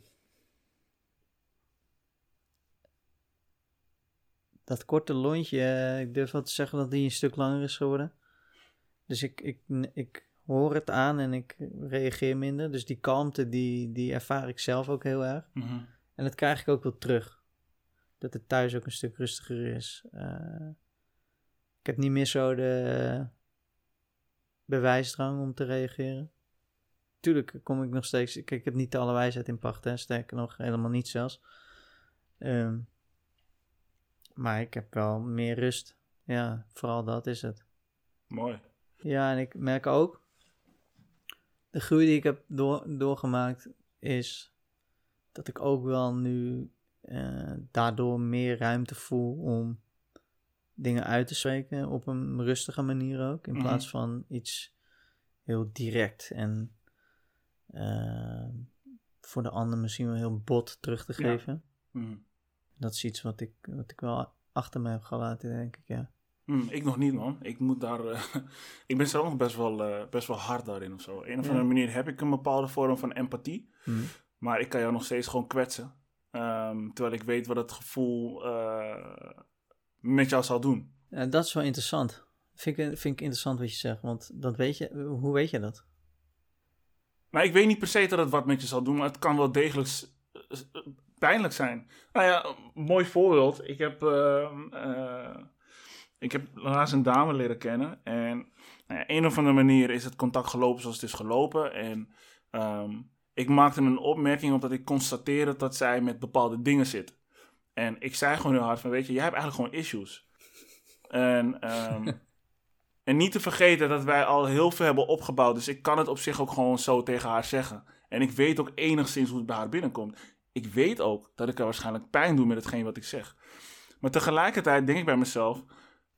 dat korte lontje, ik durf wel te zeggen dat die een stuk langer is geworden. Dus ik, ik, ik hoor het aan en ik reageer minder. Dus die kalmte, die, die ervaar ik zelf ook heel erg. Mhm. En dat krijg ik ook wel terug. Dat het thuis ook een stuk rustiger is. Eh, ik heb niet meer zo de bewijsdrang om te reageren. Tuurlijk kom ik nog steeds... Kijk, ik heb niet alle wijsheid in pacht, hè. Sterker nog, helemaal niet zelfs. Ehm, maar ik heb wel meer rust. Ja, vooral dat is het. Mooi. Ja, en ik merk ook... De groei die ik heb door, doorgemaakt is... dat ik ook wel nu eh, daardoor meer ruimte voel om dingen uit te spreken op een rustige manier ook. In Mhm. plaats van iets heel direct en eh, voor de ander misschien wel heel bot terug te Ja. geven. Mhm. Dat is iets wat ik, wat ik wel achter me heb gelaten, denk ik, ja. Hmm, ik nog niet, man. Ik moet daar. eh, ik ben zelf nog best wel, eh, best wel hard daarin of zo. Op een of Ja. andere manier heb ik een bepaalde vorm van empathie. Maar ik kan jou nog steeds gewoon kwetsen. Ehm, terwijl ik weet wat het gevoel met jou zal doen. Dat is wel interessant. Vind ik, vind ik interessant wat je zegt, want dat weet je, hoe weet je dat? Maar ik weet niet per se dat het wat met je zal doen, maar het kan wel degelijk pijnlijk zijn. Nou ja, mooi voorbeeld. Ik heb, ehm, eh, ik heb laatst een dame leren kennen. En nou ja, een of andere manier is het contact gelopen zoals het is gelopen. En ehm, ik maakte een opmerking op dat ik constateerde dat zij met bepaalde dingen zit. En ik zei gewoon heel hard van, weet je, jij hebt eigenlijk gewoon issues. En, ehm, en niet te vergeten dat wij al heel veel hebben opgebouwd. Dus ik kan het op zich ook gewoon zo tegen haar zeggen. En ik weet ook enigszins hoe het bij haar binnenkomt. Ik weet ook dat ik haar waarschijnlijk pijn doe met hetgeen wat ik zeg. Maar tegelijkertijd denk ik bij mezelf...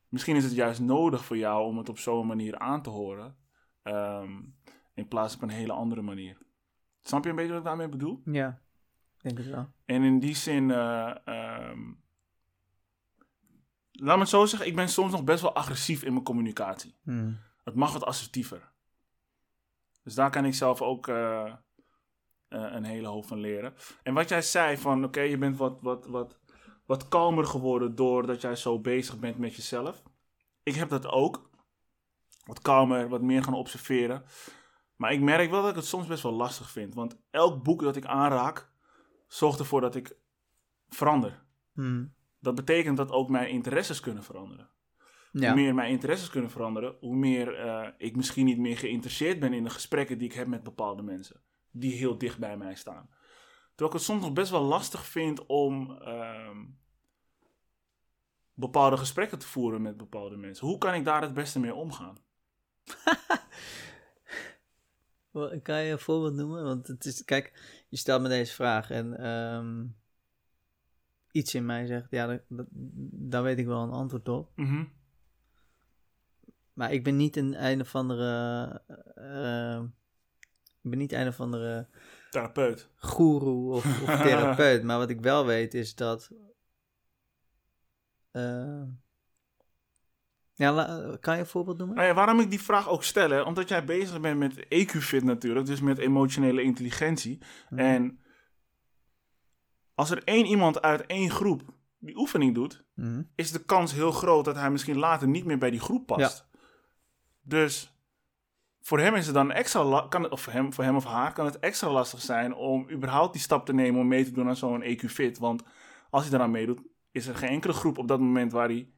Misschien is het juist nodig voor jou om het op zo'n manier aan te horen. ehm, in plaats van op een hele andere manier. Snap je een beetje wat ik daarmee bedoel? Ja, denk het wel. En in die zin, eh, ehm, laat me het zo zeggen, ik ben soms nog best wel agressief in mijn communicatie. Hm. Het mag wat assertiever. Dus daar kan ik zelf ook eh, eh, een hele hoop van leren. En wat jij zei van, oké, je bent wat, wat, wat, wat kalmer geworden doordat jij zo bezig bent met jezelf. Ik heb dat ook. Wat kalmer, wat meer gaan observeren. Maar ik merk wel dat ik het soms best wel lastig vind. Want elk boek dat ik aanraak, zorgt ervoor dat ik verander. Hmm. Dat betekent dat ook mijn interesses kunnen veranderen. Ja. Hoe meer mijn interesses kunnen veranderen, hoe meer eh, ik misschien niet meer geïnteresseerd ben in de gesprekken die ik heb met bepaalde mensen. Die heel dicht bij mij staan. Terwijl ik het soms nog best wel lastig vind om ehm, bepaalde gesprekken te voeren met bepaalde mensen. Hoe kan ik daar het beste mee omgaan? Kan je een voorbeeld noemen? Want het is, kijk, je stelt me deze vraag en ehm, iets in mij zegt, ja, dat, dat- daar weet ik wel een antwoord op. Mhm. Maar ik ben niet een een of andere, eh, ik ben niet een of andere Therapeut. goeroe of, of therapeut. maar wat ik wel weet is dat. eh, ja, kan je een voorbeeld noemen? Nou ja, waarom ik die vraag ook stel, hè? omdat jij bezig bent met EQ-fit natuurlijk, dus met emotionele intelligentie. Mhm. En als er één iemand uit één groep die oefening doet, Mhm. is de kans heel groot dat hij misschien later niet meer bij die groep past. Dus voor hem is het dan extra kan het, of voor hem, voor hem of haar kan het extra lastig zijn om überhaupt die stap te nemen om mee te doen aan zo'n EQ-fit. Want als hij daaraan meedoet, is er geen enkele groep op dat moment waar hij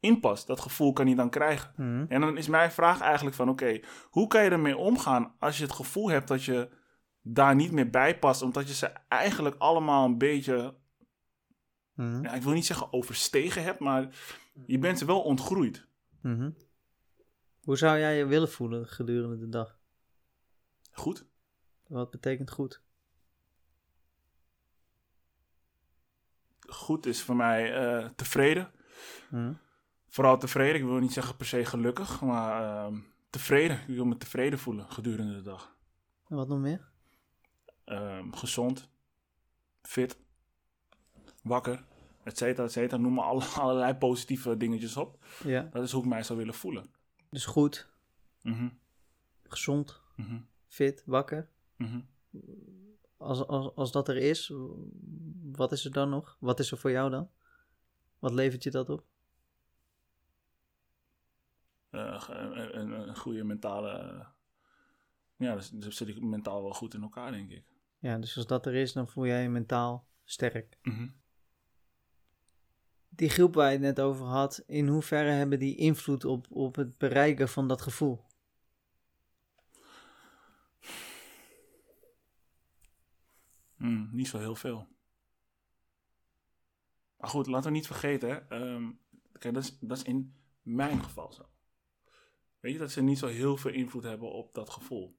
in past. Dat gevoel kan hij dan krijgen. Mhm. En dan is mijn vraag eigenlijk van, oké, hoe kan je ermee omgaan als je het gevoel hebt dat je daar niet meer bij past, omdat je ze eigenlijk allemaal een beetje, Mhm. ja, ik wil niet zeggen overstegen hebt, maar je bent ze wel ontgroeid. Mhm. Hoe zou jij je willen voelen gedurende de dag? Goed? Wat betekent goed? Goed is voor mij eh, tevreden. Mhm. Vooral tevreden, ik wil niet zeggen per se gelukkig, maar ehm, tevreden. Ik wil me tevreden voelen gedurende de dag. En wat nog meer? Ehm, gezond, fit, wakker, et cetera, et cetera. Noem maar alle, allerlei positieve dingetjes op. Ja, Dat is hoe ik mij zou willen voelen. dus goed, Mhm, gezond, mhm, fit, wakker. mhm. Als, als, als dat er is, wat is er dan nog? Wat is er voor jou dan? Wat levert je dat op? Eh, een, een, een goede mentale... eh, ja, dus, dus zit ik mentaal wel goed in elkaar, denk ik. Ja, dus als dat er is, dan voel jij je mentaal sterk. Mhm. Die groep waar je het net over had, in hoeverre hebben die invloed op, op het bereiken van dat gevoel? Mm, niet zo heel veel. Maar goed, laten we niet vergeten, kijk, dat is, dat is in mijn geval zo. Weet je, dat ze niet zo heel veel invloed hebben op dat gevoel.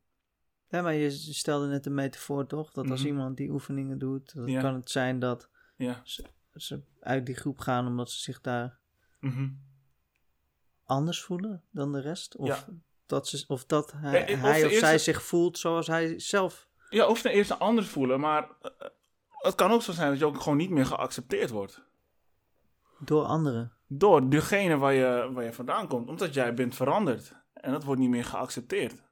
Ja, maar je stelde net een metafoor toch? Dat als Mhm. iemand die oefeningen doet, dan Ja. kan het zijn dat Ja. ze uit die groep gaan omdat ze zich daar Mhm. anders voelen dan de rest? Of Ja. dat, ze, of dat hij, of hij zij zich voelt zoals hij zelf. Ja, of ten eerste anders voelen, maar eh, het kan ook zo zijn dat je ook gewoon niet meer geaccepteerd wordt. Door anderen. Door degene waar je, waar je vandaan komt, omdat jij bent veranderd. En dat wordt niet meer geaccepteerd.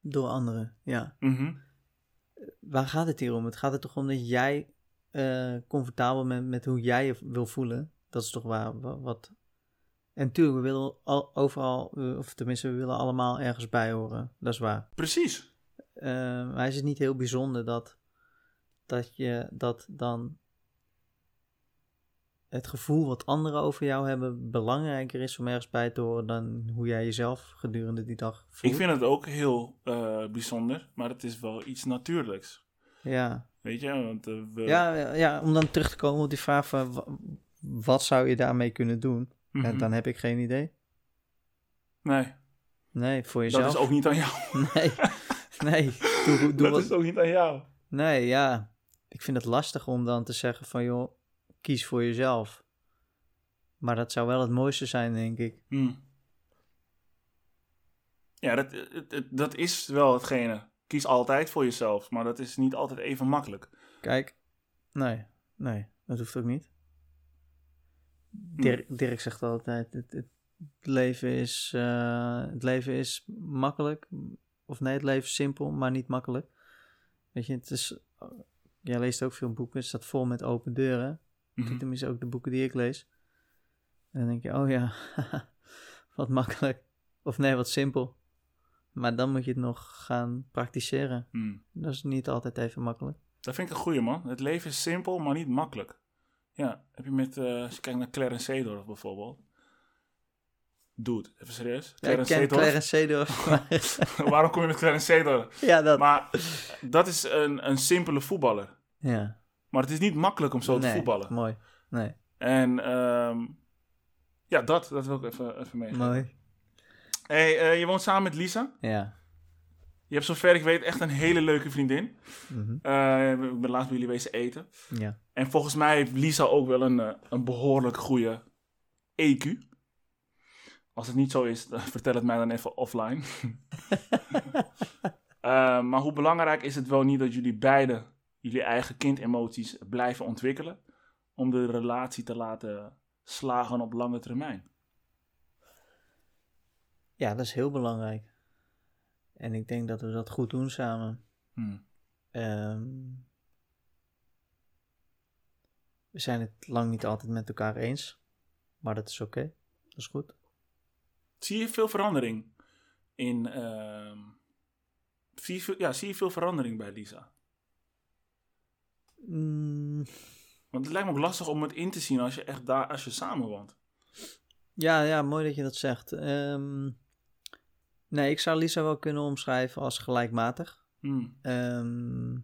Door anderen, ja. Mhm. Waar gaat het hier om? Het gaat er toch om dat jij eh, comfortabel bent met hoe jij je wil voelen. Dat is toch waar, wa- wat... En natuurlijk, we willen al, overal, of tenminste, we willen allemaal ergens bij horen. Dat is waar. Precies. Eh, maar is het niet heel bijzonder dat, dat je dat dan het gevoel wat anderen over jou hebben belangrijker is om ergens bij te horen dan hoe jij jezelf gedurende die dag voelt? Ik vind het ook heel eh, bijzonder, maar het is wel iets natuurlijks. Ja. Weet je, want eh, we... Ja, ja, om dan terug te komen op die vraag van wa- wat zou je daarmee kunnen doen? Mhm. Dan heb ik geen idee. Nee, Nee, voor jezelf. dat is ook niet aan jou. Nee, nee. Doe, doe dat wat... is ook niet aan jou. Nee, ja. Ik vind het lastig om dan te zeggen van joh, kies voor jezelf. Maar dat zou wel het mooiste zijn, denk ik. Hm. Ja, dat, het- het- dat is wel hetgene. Kies altijd voor jezelf, maar dat is niet altijd even makkelijk. Kijk, nee, nee, dat hoeft ook niet. Dirk, Dirk zegt altijd, het, het leven is, eh, het leven is makkelijk. Of nee, het leven is simpel, maar niet makkelijk. Weet je, het is, jij leest ook veel boeken, het staat vol met open deuren. Mhm. Tenminste ook de boeken die ik lees. En dan denk je, oh ja, wat makkelijk. Of nee, wat simpel. Maar dan moet je het nog gaan praktiseren. Hmm. Dat is niet altijd even makkelijk. Dat vind ik een goeie, man. Het leven is simpel, maar niet makkelijk. Ja, heb je met, eh, als je kijkt naar Clarence Seedorf bijvoorbeeld. Dude, even serieus. Ja, ik Clarence ken Seedorf. Clarence Seedorf. Waarom kom je met Clarence Seedorf? ja, dat. Maar dat is een, een simpele voetballer. ja. Maar het is niet makkelijk om zo te Nee, voetballen. Mooi. Nee, En ehm, ja, dat, dat wil ik even, even meegeven. mooi. Hey, eh, je woont samen met Lisa. Ja. Je hebt zover ik weet echt een hele leuke vriendin. Mhm. Eh, ik ben laatst bij jullie wezen eten. Ja. En volgens mij heeft Lisa ook wel een, eh, een behoorlijk goede EQ. Als het niet zo is, vertel het mij dan even offline. Maar hoe belangrijk is het wel niet dat jullie beiden jullie eigen kindemoties blijven ontwikkelen om de relatie te laten slagen op lange termijn? ja, dat is heel belangrijk. En ik denk dat we dat goed doen samen. Hmm. Ehm, we zijn het lang niet altijd met elkaar eens. Maar dat is oké. Dat is goed. Zie je veel verandering in. ehm, zie, je ja, zie je veel verandering bij Lisa? Mm, Want het lijkt me ook lastig om het in te zien als je echt daar, als je samen woont. ja, ja, mooi dat je dat zegt. Ehm, nee, ik zou Lisa wel kunnen omschrijven als gelijkmatig. Hmm. Ehm,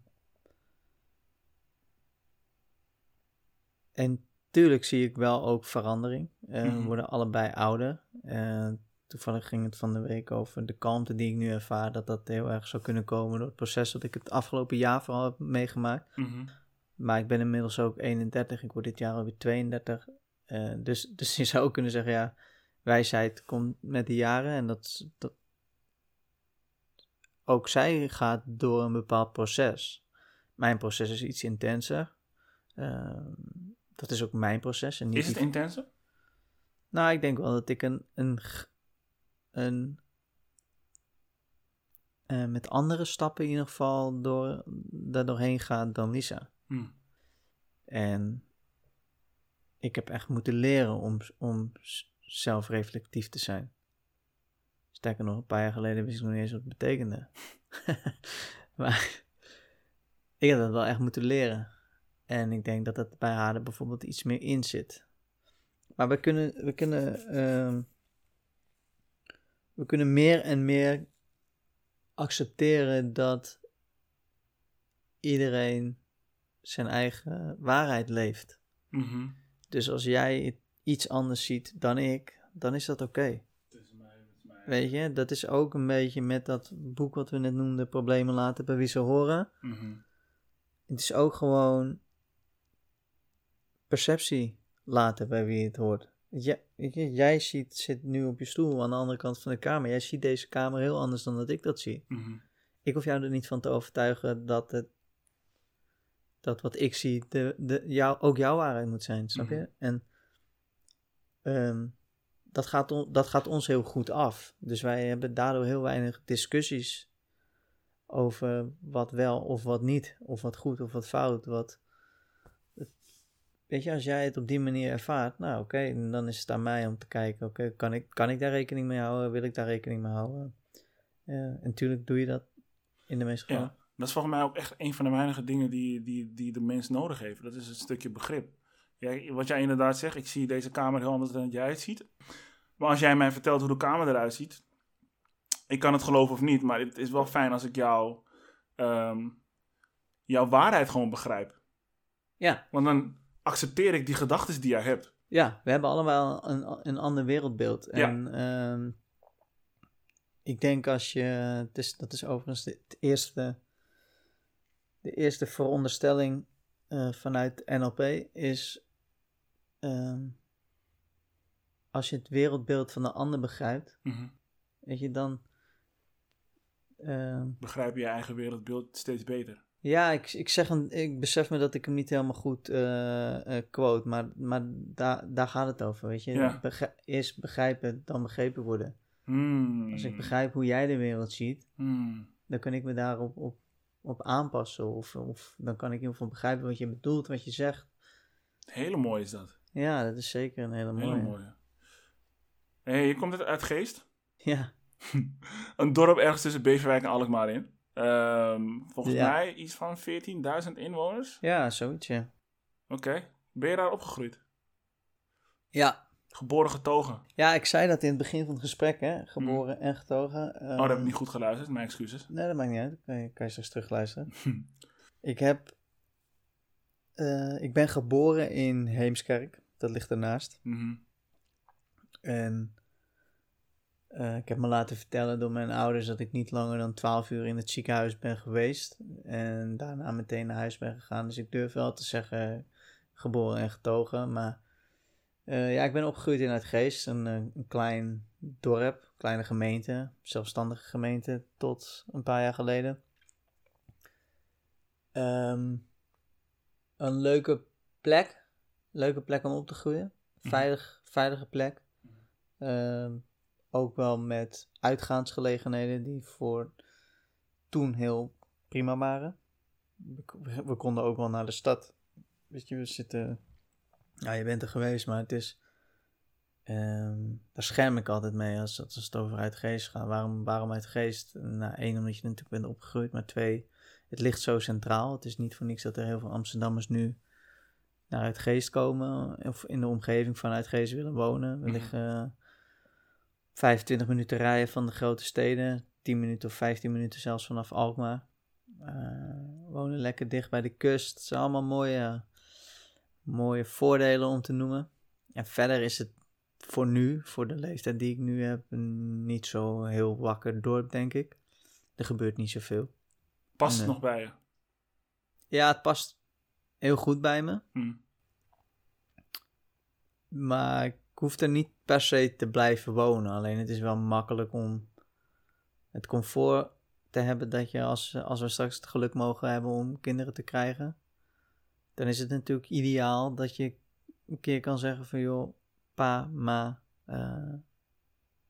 en tuurlijk zie ik wel ook verandering. Eh, We Mhm. worden allebei ouder. Eh, toevallig ging het van de week over de kalmte die ik nu ervaar. Dat dat heel erg zou kunnen komen door het proces dat ik het afgelopen jaar vooral heb meegemaakt. Mhm. Maar ik ben inmiddels ook 31. Ik word dit jaar alweer 32. Eh, dus, dus je zou ook kunnen zeggen, ja, wijsheid komt met de jaren. En dat, dat ook zij gaat door een bepaald proces. Mijn proces is iets intenser. Ehm, dat is ook mijn proces. En niet Is het intenser? nou, ik denk wel dat ik een, een, een eh, met andere stappen in ieder geval door, daar doorheen ga dan Lisa. Hmm. En ik heb echt moeten leren om, om zelfreflectief te zijn. Sterker nog, een paar jaar geleden wist ik nog niet eens wat het betekende. maar ik heb dat wel echt moeten leren. En ik denk dat dat bij haar er bijvoorbeeld iets meer in zit. Maar we kunnen, we kunnen, ehm, we kunnen meer en meer accepteren dat iedereen zijn eigen waarheid leeft. Mhm. Dus als jij iets anders ziet dan ik, dan is dat oké. Weet je, dat is ook een beetje met dat boek wat we net noemden, Problemen laten bij wie ze horen. Mhm. Het is ook gewoon perceptie laten bij wie het hoort. Ja, je, jij ziet, zit nu op je stoel aan de andere kant van de kamer. Jij ziet deze kamer heel anders dan dat ik dat zie. Mhm. Ik hoef jou er niet van te overtuigen dat, het, dat wat ik zie de, de, jou, ook jouw waarheid moet zijn, snap je? Mhm. En ehm, dat, gaat on, dat gaat ons heel goed af. Dus wij hebben daardoor heel weinig discussies over wat wel of wat niet, of wat goed of wat fout. Wat, weet je, als jij het op die manier ervaart, nou oké, dan is het aan mij om te kijken, oké, kan, ik, kan ik daar rekening mee houden? Wil ik daar rekening mee houden? Ja, en natuurlijk doe je dat in de meeste gevallen. Ja, dat is volgens mij ook echt een van de weinige dingen die, die, die de mens nodig heeft. Dat is een stukje begrip. Jij, wat jij inderdaad zegt, ik zie deze kamer heel anders dan dat jij het ziet. Maar als jij mij vertelt hoe de kamer eruit ziet, ik kan het geloven of niet, maar het is wel fijn als ik jou, ehm, jouw waarheid gewoon begrijp. Ja, Want dan accepteer ik die gedachten die jij hebt. ja, we hebben allemaal een, een ander wereldbeeld. Ja. En ehm, ik denk als je, het is, dat is overigens het eerste, de eerste veronderstelling eh, vanuit NLP is, ehm, als je het wereldbeeld van de ander begrijpt, Mhm. weet je, dan, ehm, Begrijp je je eigen wereldbeeld steeds beter. Ja, ik, ik, zeg een, ik besef me dat ik hem niet helemaal goed eh, quote, maar, maar daar, daar gaat het over, weet je. Ja. Begri- eerst begrijpen, dan begrepen worden. Hmm. Als ik begrijp hoe jij de wereld ziet, Hmm. dan kan ik me daarop op, op aanpassen. Of, of dan kan ik in ieder geval begrijpen wat je bedoelt, wat je zegt. Hele mooi is dat. Ja, dat is zeker een hele mooie. Hele mooie. Hey, je komt uit, uit Geest. Ja, een dorp ergens tussen Beverwijk en Alkmaar in. Ehm, volgens Ja. mij iets van 14.000 inwoners. Ja, zoiets, ja. Oké. Ben je daar opgegroeid? Ja. Geboren getogen? Ja, ik zei dat in het begin van het gesprek, hè. Geboren en getogen. Oh, dat heb ik Ehm, niet goed geluisterd. Mijn excuses. Nee, dat maakt niet uit. Kan je, kan je straks terugluisteren. ik heb... eh, ik ben geboren in Heemskerk. Dat ligt ernaast. Mhm. En eh, ik heb me laten vertellen door mijn ouders dat ik niet langer dan 12 uur in het ziekenhuis ben geweest. En daarna meteen naar huis ben gegaan. Dus ik durf wel te zeggen geboren en getogen. Maar eh, ja, ik ben opgegroeid in Uitgeest. Een, eh, een klein dorp, kleine gemeente, zelfstandige gemeente tot een paar jaar geleden. Ehm, een leuke plek. Leuke plek om op te groeien. Veilig, veilige plek. Ehm, ook wel met uitgaansgelegenheden die voor toen heel prima waren. We, we- we konden ook wel naar de stad. Weet je, we zitten. Ja, je bent er geweest, maar het is. ehm, daar scherm ik altijd mee als, als het over uitgeest gaat. Waarom, waarom uitgeest? Nou, één, omdat je natuurlijk bent opgegroeid. Maar twee, het ligt zo centraal. Het is niet voor niks dat er heel veel Amsterdammers nu naar Uitgeest komen. Of in de omgeving van Uitgeest willen wonen. We Mhm. liggen eh, 25 minuten rijden van de grote steden. 10 minuten of 15 minuten zelfs vanaf Alkmaar. Eh, wonen lekker dicht bij de kust. Het zijn allemaal mooie, mooie voordelen om te noemen. En verder is het voor nu, voor de leeftijd die ik nu heb, niet zo heel wakker dorp, denk ik. Er gebeurt niet zoveel. Past het nog bij je? Ja, het past heel goed bij me. Hm. Maar ik hoef er niet per se te blijven wonen. Alleen het is wel makkelijk om het comfort te hebben dat je als, als we straks het geluk mogen hebben om kinderen te krijgen. Dan is het natuurlijk ideaal dat je een keer kan zeggen van joh, pa, ma eh,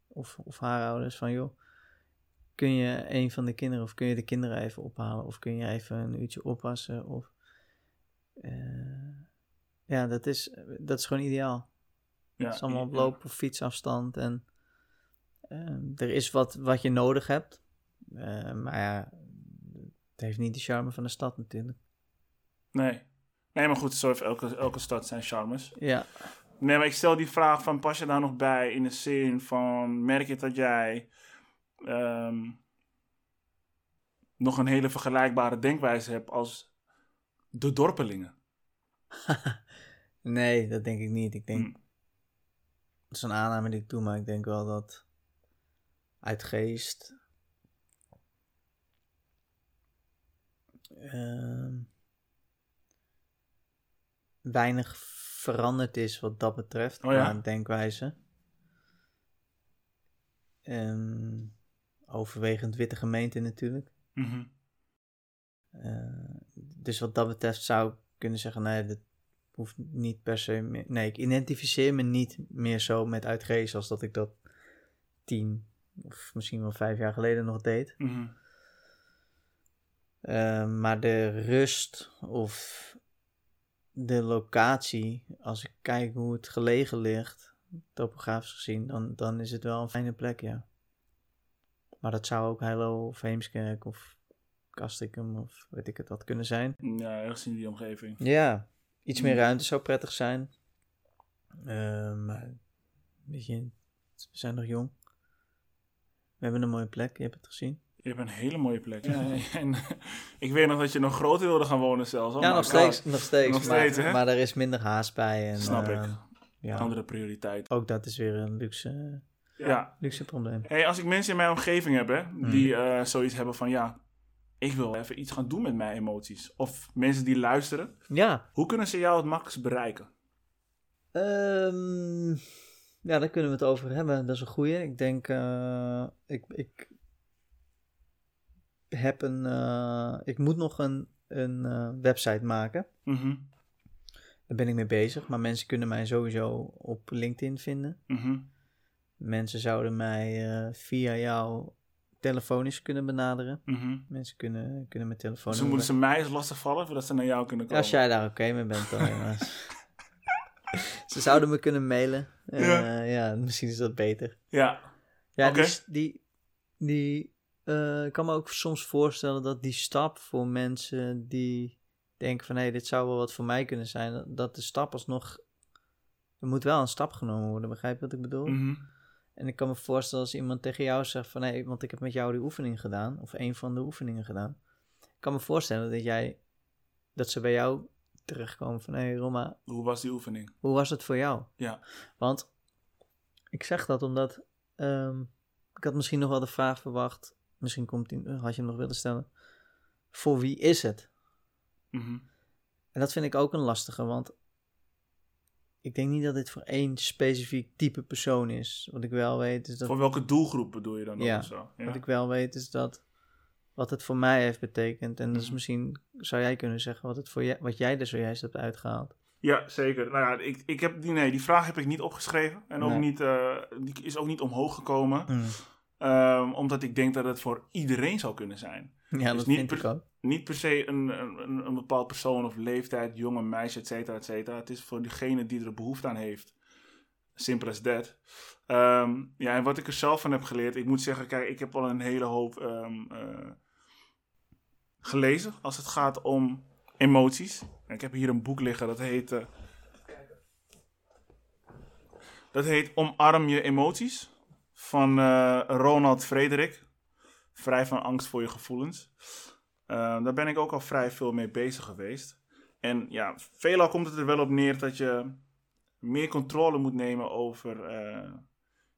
of, of haar ouders van joh, kun je een van de kinderen of kun je de kinderen even ophalen of kun je even een uurtje oppassen of eh, ja, dat is, dat is gewoon ideaal. Ja, Het is allemaal op loop- of fietsafstand. En ehm, er is wat, wat je nodig hebt. Eh, maar ja, het heeft niet de charme van de stad natuurlijk. Nee. Nee, maar goed, zo heeft elke, elke stad zijn charmes. Ja, Nee, maar ik stel die vraag van, pas je daar nog bij in de zin van, merk je dat jij ehm, nog een hele vergelijkbare denkwijze hebt als de dorpelingen? nee, dat denk ik niet. Ik denk, dat is een aanname die ik doe, maar ik denk wel dat uit geest. ehm, weinig veranderd is wat dat betreft, Oh ja? qua denkwijze. Ehm, overwegend witte gemeente natuurlijk. Mhm. Eh, dus wat dat betreft zou ik kunnen zeggen, nee, dat hoeft niet per se meer. Nee, ik identificeer me niet meer zo met uitgeest als dat ik dat tien of misschien wel vijf jaar geleden nog deed. Mhm. Eh, maar de rust of de locatie, als ik kijk hoe het gelegen ligt, topografisch gezien, dan, dan is het wel een fijne plek, ja. Maar dat zou ook Heilo of Heemskerk of Kastrikum of weet ik het wat kunnen zijn. Ja, ergens in die omgeving. Ja, iets meer Mm. ruimte zou prettig zijn. Eh, maar, weet je, we zijn nog jong. We hebben een mooie plek, je hebt het gezien. Je hebt een hele mooie plek. Ja, en ik weet nog dat je nog groter wilde gaan wonen zelfs. Oh ja, nog steeds, nog steeds. Nog maar, steeds, hè? maar er is minder haast bij. En, Snap eh, ik. Ja, Andere prioriteit. ook dat is weer een luxe, Ja. luxe probleem. Hey, als ik mensen in mijn omgeving heb, hè, die eh, zoiets hebben van, ja, ik wil even iets gaan doen met mijn emoties. Of mensen die luisteren. Ja, Hoe kunnen ze jou het makkelijkst bereiken? Ehm, ja, daar kunnen we het over hebben. Dat is een goeie. Ik denk, eh, ik, ik heb een, eh, ik moet nog een, een eh, website maken. Mhm, Daar ben ik mee bezig. Maar mensen kunnen mij sowieso op LinkedIn vinden. mhm. Mensen zouden mij eh, via jou telefonisch kunnen benaderen. mhm. Mensen kunnen, kunnen mijn telefoon. Dus moeten ze mij eens lastig vallen voordat ze naar jou kunnen komen. Als jij daar oké mee bent, dan. Ze zouden me kunnen mailen. Ja. ja. misschien is dat beter. Ja, Ja, die, die, die, eh, ik kan me ook soms voorstellen dat die stap voor mensen die denken van hé, dit zou wel wat voor mij kunnen zijn, dat- de stap alsnog, er moet wel een stap genomen worden, begrijp je wat ik bedoel? Mhm. En ik kan me voorstellen als iemand tegen jou zegt van hé, want ik heb met jou die oefening gedaan, of een van de oefeningen gedaan. Ik kan me voorstellen dat jij, dat ze bij jou terechtkomen van hé Roma, Hoe was die oefening? hoe was het voor jou? Ja. Want ik zeg dat omdat ehm, ik had misschien nog wel de vraag verwacht, misschien komt die, had je hem nog willen stellen. Voor wie is het? Mhm. En dat vind ik ook een lastige, want ik denk niet dat dit voor één specifiek type persoon is. Wat ik wel weet is dat, Voor welke doelgroep bedoel je dan Ja. zo? Ja. wat ik wel weet is dat wat het voor mij heeft betekend. En dus misschien zou jij kunnen zeggen wat, het voor jij, wat jij er zojuist hebt uitgehaald. Ja, zeker. Nou ja, ik, ik heb die, nee, die vraag heb ik niet opgeschreven. En ook Nee. niet, eh, die is ook niet omhoog gekomen. Mm. Ehm, omdat ik denk dat het voor iedereen zou kunnen zijn. Ja, Dus dat niet per- ik ook. Niet per se een, een, een bepaald persoon of leeftijd, jonge meisje, et cetera, et cetera. Het is voor diegene die er behoefte aan heeft. Simpel as that. Ehm, ja, en wat ik er zelf van heb geleerd, ik moet zeggen, kijk, ik heb al een hele hoop ehm, eh, gelezen als het gaat om emoties. En ik heb hier een boek liggen, dat heet... eh, dat heet Omarm je emoties van eh, Ronald Frederik. Vrij van angst voor je gevoelens. Eh, daar ben ik ook al vrij veel mee bezig geweest. En ja, veelal komt het er wel op neer dat je meer controle moet nemen over eh,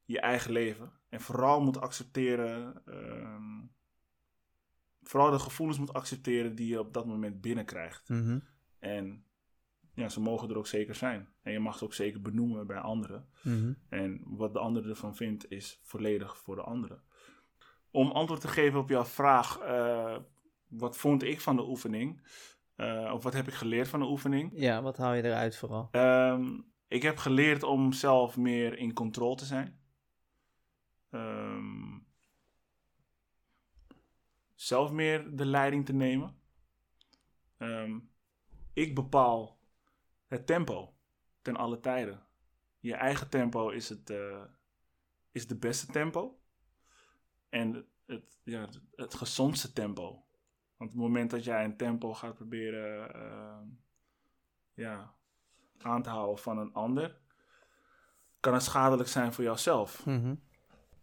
je eigen leven. En vooral moet accepteren, ehm, vooral de gevoelens moet accepteren die je op dat moment binnenkrijgt. Mhm. En ja, ze mogen er ook zeker zijn. En je mag het ook zeker benoemen bij anderen. Mhm. En wat de ander ervan vindt, is volledig voor de andere. Om antwoord te geven op jouw vraag, eh, wat vond ik van de oefening? Eh, of wat heb ik geleerd van de oefening? Ja, wat haal je eruit vooral? Ehm, ik heb geleerd om zelf meer in controle te zijn. Ehm, zelf meer de leiding te nemen. Ehm, ik bepaal het tempo ten alle tijden. Je eigen tempo is het, eh, is de beste tempo. En het, ja, het, gezondste tempo. Want op het moment dat jij een tempo gaat proberen ehm, ja, aan te houden van een ander, kan het schadelijk zijn voor jouzelf. Mhm.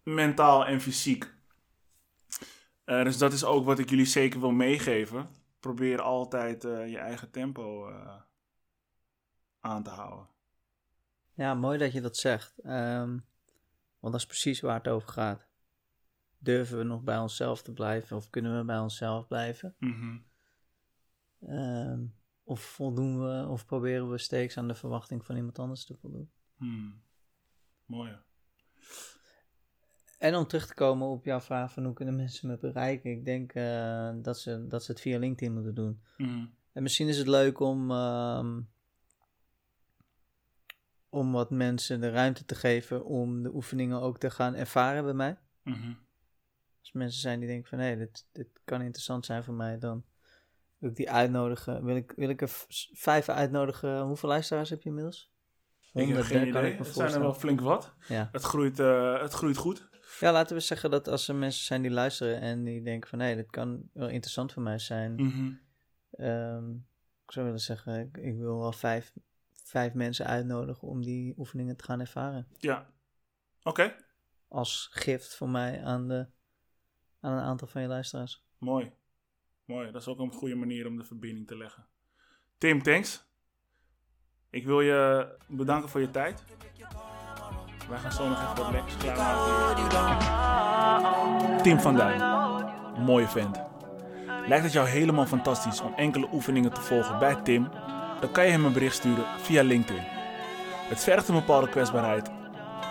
Mentaal en fysiek. Eh, dus dat is ook wat ik jullie zeker wil meegeven. Probeer altijd eh, je eigen tempo eh, aan te houden. Ja, mooi dat je dat zegt. Ehm, want dat is precies waar het over gaat. Durven we nog bij onszelf te blijven of kunnen we bij onszelf blijven? Mhm. Ehm, of voldoen we of proberen we steeds aan de verwachting van iemand anders te voldoen? Hmm. Mooi. En om terug te komen op jouw vraag van hoe kunnen mensen me bereiken? Ik denk eh, dat, ze, dat ze het via LinkedIn moeten doen. Mhm. En misschien is het leuk om, ehm, om wat mensen de ruimte te geven om de oefeningen ook te gaan ervaren bij mij. Mhm. Als mensen zijn die denken van hé, dit, dit kan interessant zijn voor mij, dan wil ik die uitnodigen. Wil ik, wil ik er vijf uitnodigen? Hoeveel luisteraars heb je inmiddels? Ik heb Honderden, geen kan idee. ik me Het zijn er wel flink wat. Ja. Het groeit, eh, het groeit goed. ja, laten we zeggen dat als er mensen zijn die luisteren en die denken van hé, dit kan wel interessant voor mij zijn. Mhm. Ehm, ik zou willen zeggen, ik, ik wil wel vijf, vijf mensen uitnodigen om die oefeningen te gaan ervaren. Ja. Oké. Als gift voor mij aan, de, aan een aantal van je luisteraars. Mooi. Mooi. Dat is ook een goede manier om de verbinding te leggen. Tim, thanks. Ik wil je bedanken voor je tijd. Wij gaan zo nog even wat lekkers klaarmaken. Tim van Duin. Mooie vent. Lijkt het jou helemaal fantastisch om enkele oefeningen te volgen bij Tim? Dan kan je hem een bericht sturen via LinkedIn. Het vergt een bepaalde kwetsbaarheid.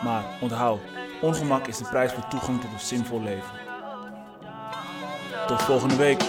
Maar onthoud, ongemak is de prijs voor toegang tot een zinvol leven. Tot volgende week.